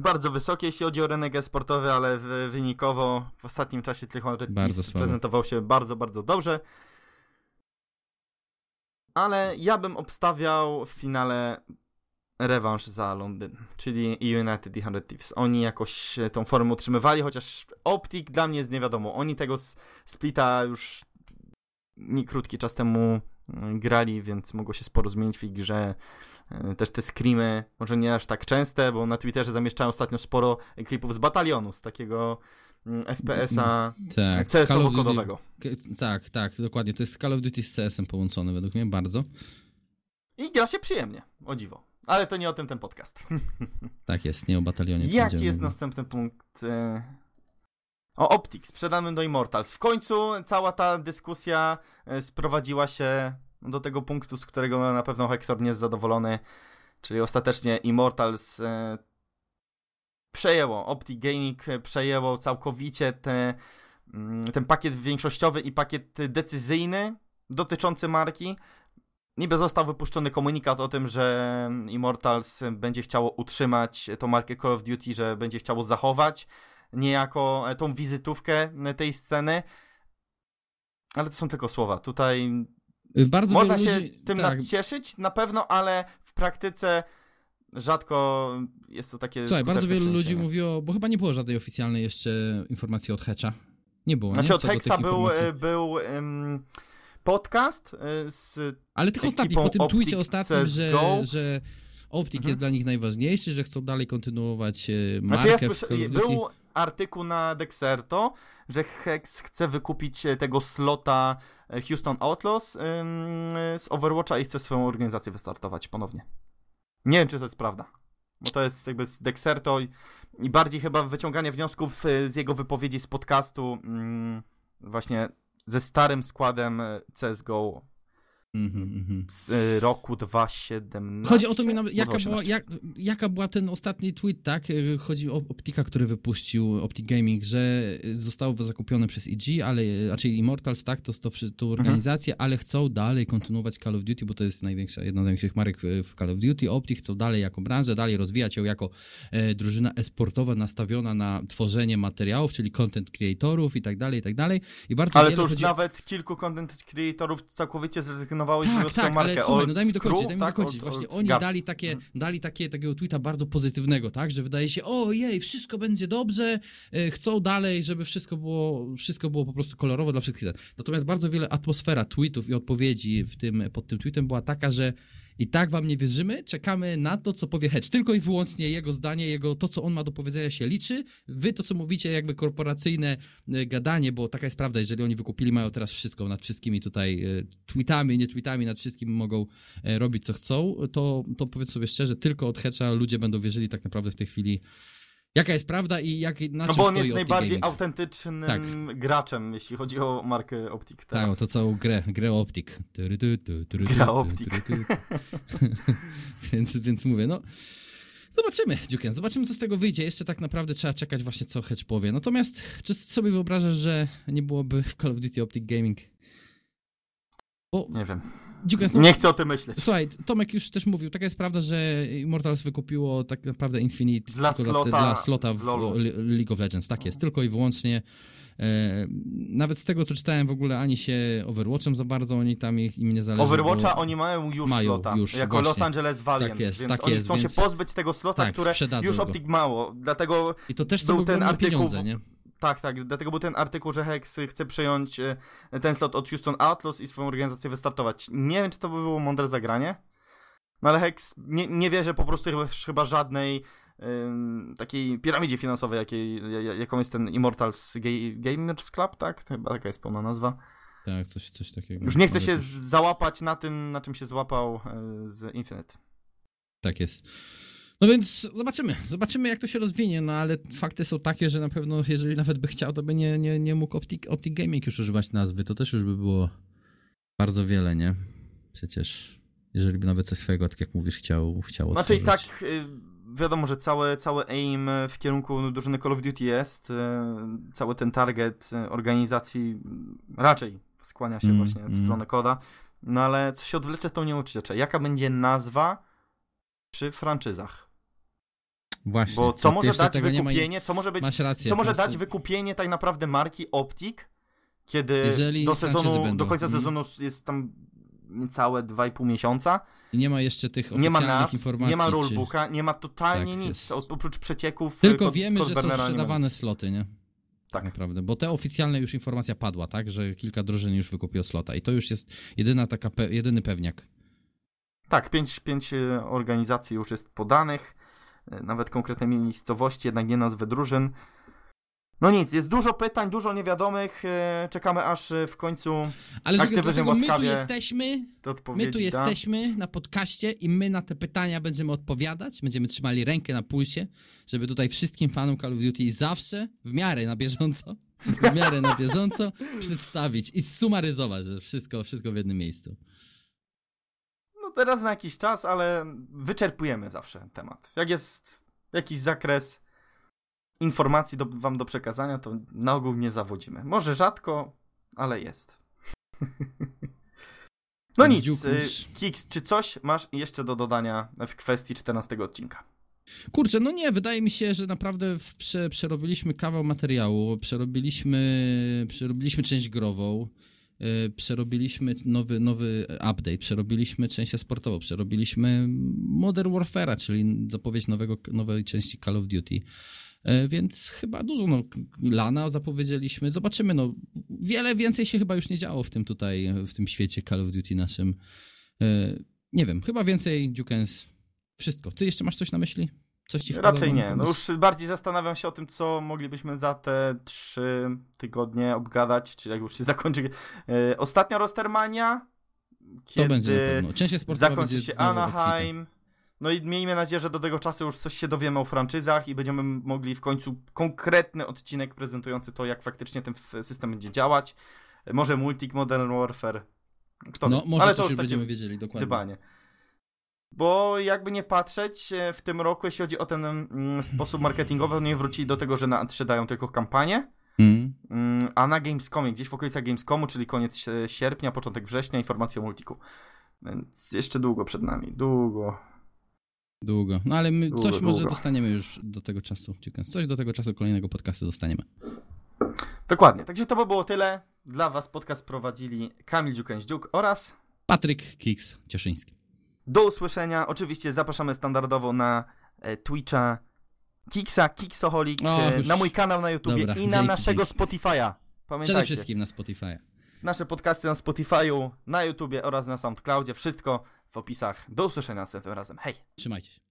bardzo wysokie, jeśli chodzi o rynek sportowy, ale wynikowo w ostatnim czasie Trychon prezentował się bardzo, bardzo dobrze. Ale ja bym obstawiał w finale rewanż za Londyn, czyli United i 100 Thieves. Oni jakoś tą formę utrzymywali, chociaż Optik dla mnie jest nie wiadomo. Oni tego splita już nie krótki czas temu mm, grali, więc mogło się sporo zmienić w ich grze. E, też te screamy, może nie aż tak częste, bo na Twitterze zamieszczałem ostatnio sporo klipów z batalionu, z takiego mm, FPS-a tak, CS-owo-kodowego. Tak, tak, dokładnie. To jest Call of Duty z CS-em połączone według mnie bardzo. I gra się przyjemnie, o dziwo. Ale to nie o tym ten podcast. [LAUGHS] Tak jest, nie o batalionie. Jaki jest następny punkt? E, o Optik, sprzedanym do Immortals. W końcu cała ta dyskusja e, sprowadziła się do tego punktu, z którego na pewno Hector nie jest zadowolony, czyli ostatecznie Immortals e, przejęło, Optic Gaming przejęło całkowicie te, mm, ten pakiet większościowy i pakiet decyzyjny dotyczący marki. Niby został wypuszczony komunikat o tym, że Immortals będzie chciało utrzymać tą markę Call of Duty, że będzie chciało zachować niejako tą wizytówkę tej sceny. Ale to są tylko słowa. Tutaj bardzo Można się ludzi, tym tak. cieszyć na pewno, ale w praktyce rzadko jest to takie. Słuchaj, bardzo wielu ludzi mówiło, bo chyba nie było żadnej oficjalnej jeszcze informacji od Hecza. Nie było. Znaczy nie? od Hexa był, e, był um, podcast e, z. Ale tych ostatnich, po tym tweetie ostatnim, że, że Optik mhm. jest dla nich najważniejszy, że chcą dalej kontynuować markę. Znaczy ja słyszę, był artykuł na Dexerto, że Hex chce wykupić tego slota Houston Outlaws z Overwatcha i chce swoją organizację wystartować ponownie. Nie wiem, czy to jest prawda. Bo to jest jakby z Dexerto i, i bardziej chyba wyciąganie wniosków z jego wypowiedzi z podcastu właśnie ze starym składem CSGO Mm-hmm. Z y, roku 2017. Chodzi o to, jaka była, jak, jaka była ten ostatni tweet, tak? Y, chodzi o Optika, który wypuścił Optic Gaming, że zostało zakupione przez EG, ale, znaczy Immortals, tak? To, to, to mhm. organizację, mm-hmm. ale chcą dalej kontynuować Call of Duty, bo to jest największa, jedna z największych marek w Call of Duty. Optik chcą dalej jako branżę, dalej rozwijać ją jako e, drużyna esportowa nastawiona na tworzenie materiałów, czyli content creatorów i tak dalej, i tak dalej. I bardzo ale to już chodzi... nawet kilku content creatorów całkowicie zrezygnowało tak, tak, markę ale słuchaj, no daj mi dokończyć, daj mi tak, dokończyć. Właśnie oni dali takie, hmm. dali takie, takiego tweeta bardzo pozytywnego, tak, że wydaje się, o jej, wszystko będzie dobrze, e, chcą dalej, żeby wszystko było, wszystko było po prostu kolorowo dla wszystkich. Natomiast bardzo wiele atmosfera tweetów i odpowiedzi w tym, pod tym tweetem była taka, że I tak wam nie wierzymy, czekamy na to, co powie Hedge. Tylko i wyłącznie jego zdanie, jego to, co on ma do powiedzenia się liczy. Wy to, co mówicie, jakby korporacyjne e, gadanie, bo taka jest prawda, jeżeli oni wykupili, mają teraz wszystko nad wszystkimi tutaj e, tweetami, nie tweetami, nad wszystkim mogą e, robić, co chcą, to, to powiedz sobie szczerze, tylko od Hedge'a ludzie będą wierzyli tak naprawdę w tej chwili jaka jest prawda i jak, na No bo on jest najbardziej Gaming. autentycznym Tak. graczem, jeśli chodzi o markę Optik teraz. Tak, to całą grę, grę Optik. Gra Optik. [LAUGHS] więc, więc mówię, no. Zobaczymy, Dziuken, zobaczymy, co z tego wyjdzie. Jeszcze tak naprawdę trzeba czekać właśnie, co Hedge powie. Natomiast, czy sobie wyobrażasz, że nie byłoby w Call of Duty Optic Gaming? Bo, Nie wiem. No, Nie chcę o tym myśleć. Słuchaj, Tomek już też mówił, taka jest prawda, że Immortals wykupiło tak naprawdę Infinite Dla slota dla slota w w League of Legends. Tak jest, tylko i wyłącznie. E, nawet z tego, co czytałem, w ogóle ani się Overwatchem za bardzo oni tam ich, im nie zależy. Overwatcha oni mają już Mają, slota, już, jako właśnie. Los Angeles Valiant, Tak jest, więc tak oni jest, chcą więc- się pozbyć tego slota, Tak, które już go. Optik mało, dlatego I to też był są ten artykuł pieniądze, nie? Tak, tak, dlatego był ten artykuł, że Hex chce przejąć e, ten slot od Houston Outlaws i swoją organizację wystartować. Nie wiem, czy to by było mądre zagranie, no ale Hex nie, nie wierzy po prostu chyba, żadnej ym, takiej piramidzie finansowej, jakiej, ja- ja- jaką jest ten Immortals Ga- Gamers Club, tak? Chyba taka jest pełna nazwa. Tak, coś, coś takiego. Już nie chce się załapać na tym, na czym się złapał e, z Infinite. Tak jest. No więc zobaczymy, zobaczymy jak to się rozwinie, no ale fakty są takie, że na pewno jeżeli nawet by chciał, to by nie, nie, nie mógł Optic, Optic Gaming już używać nazwy, to też już by było bardzo wiele, nie? Przecież, jeżeli by nawet coś swojego, tak jak mówisz, chciał, chciał Znaczy i tak y, wiadomo, że całe, całe aim w kierunku drużyny Call of Duty jest, y, cały ten target y, organizacji raczej skłania się Mm, właśnie w mm. stronę koda, no ale co się odwlecze, to nie uciecze. Jaka będzie nazwa przy franczyzach? Właśnie. Bo co może dać tego nie ma wykupienie, co może być, rację. co może dać wykupienie tak naprawdę marki Optic, kiedy Jeżeli do sezonu, będą. do końca Mhm. sezonu jest tam niecałe 2,5 miesiąca, I nie ma jeszcze tych nie ma oficjalnych nazw, informacji. nie ma rulebooka, nie ma totalnie Tak, nic, jest. oprócz przecieków. Tylko kod- wiemy, kod że są nie sprzedawane nic. sloty, nie? Tak. Naprawdę, bo te oficjalne już informacja padła, tak? Że kilka drużyn już wykupiło slota i to już jest jedyna taka, pe- jedyny pewniak. Tak, pięć, pięć e, organizacji już jest podanych, e, nawet konkretne miejscowości, jednak nie nazwy drużyn. No nic, jest dużo pytań, dużo niewiadomych, e, czekamy aż e, w końcu Ale Activision dlatego my tu łaskawie jesteśmy, my tu jesteśmy na podcaście i my na te pytania będziemy odpowiadać, będziemy trzymali rękę na pulsie, żeby tutaj wszystkim fanom Call of Duty zawsze, w miarę na bieżąco, w miarę na bieżąco [LAUGHS] przedstawić i sumaryzować wszystko, wszystko w jednym miejscu. No teraz na jakiś czas, ale wyczerpujemy zawsze temat. Jak jest jakiś zakres informacji do, wam do przekazania, to na ogół nie zawodzimy. Może rzadko, ale jest. [LAUGHS] No nic, dziukuś. y, Kiks, czy coś masz jeszcze do dodania w kwestii 14 odcinka? Kurczę, no nie, wydaje mi się, że naprawdę prze, przerobiliśmy kawał materiału, przerobiliśmy, przerobiliśmy część grową, przerobiliśmy nowy, nowy update, przerobiliśmy część sportową, przerobiliśmy Modern Warfare'a, czyli zapowiedź nowego, nowej części Call of Duty. Yy, Więc chyba dużo, no, Lana zapowiedzieliśmy, zobaczymy, no, wiele więcej się chyba już nie działo w tym tutaj, w tym świecie Call of Duty naszym. Yy, Nie wiem, chyba więcej Dukens, wszystko. Ty jeszcze masz coś na myśli? Coś ci Raczej nie. No już bardziej zastanawiam się o tym, co moglibyśmy za te trzy tygodnie obgadać, czy jak już się [LAUGHS] zakończy e, ostatnia Rostermania, To kiedy będzie na pewno. Część sportowa zakończy się. Anaheim. No i miejmy nadzieję, że do tego czasu już coś się dowiemy o franczyzach i będziemy mogli w końcu konkretny odcinek prezentujący to, jak faktycznie ten system będzie działać. E, Może Multic Modern Warfare. Kto No, wie. może Ale coś to już już będziemy wiedzieli, dokładnie. dbanie. Bo jakby nie patrzeć, e, w tym roku, jeśli chodzi o ten mm, sposób marketingowy, oni wrócili do tego, że na A3 dają tylko kampanię, Mm. mm, a na Gamescomie, gdzieś w okolicach Gamescomu, czyli koniec e, sierpnia, początek września, informacje o multiku. Więc jeszcze długo przed nami, długo. Długo. No ale my Długo, coś może długo. dostaniemy już do tego czasu. Coś do tego czasu kolejnego podcastu dostaniemy. Dokładnie, także to by było tyle. Dla Was podcast prowadzili Kamil Dziukęździuk oraz Patryk Kiks Cieszyński. Do usłyszenia. Oczywiście zapraszamy standardowo na e, Twitcha Kiksa, Kiksoholik, O, e, już. na mój kanał na YouTubie Dobra, i na dzięki, naszego. Spotify'a. Przede Pamiętajcie. wszystkim na Spotify. Nasze podcasty na Spotify'u, na YouTubie oraz na SoundCloudzie. Wszystko w opisach. Do usłyszenia następnym razem. Hej! Trzymajcie się.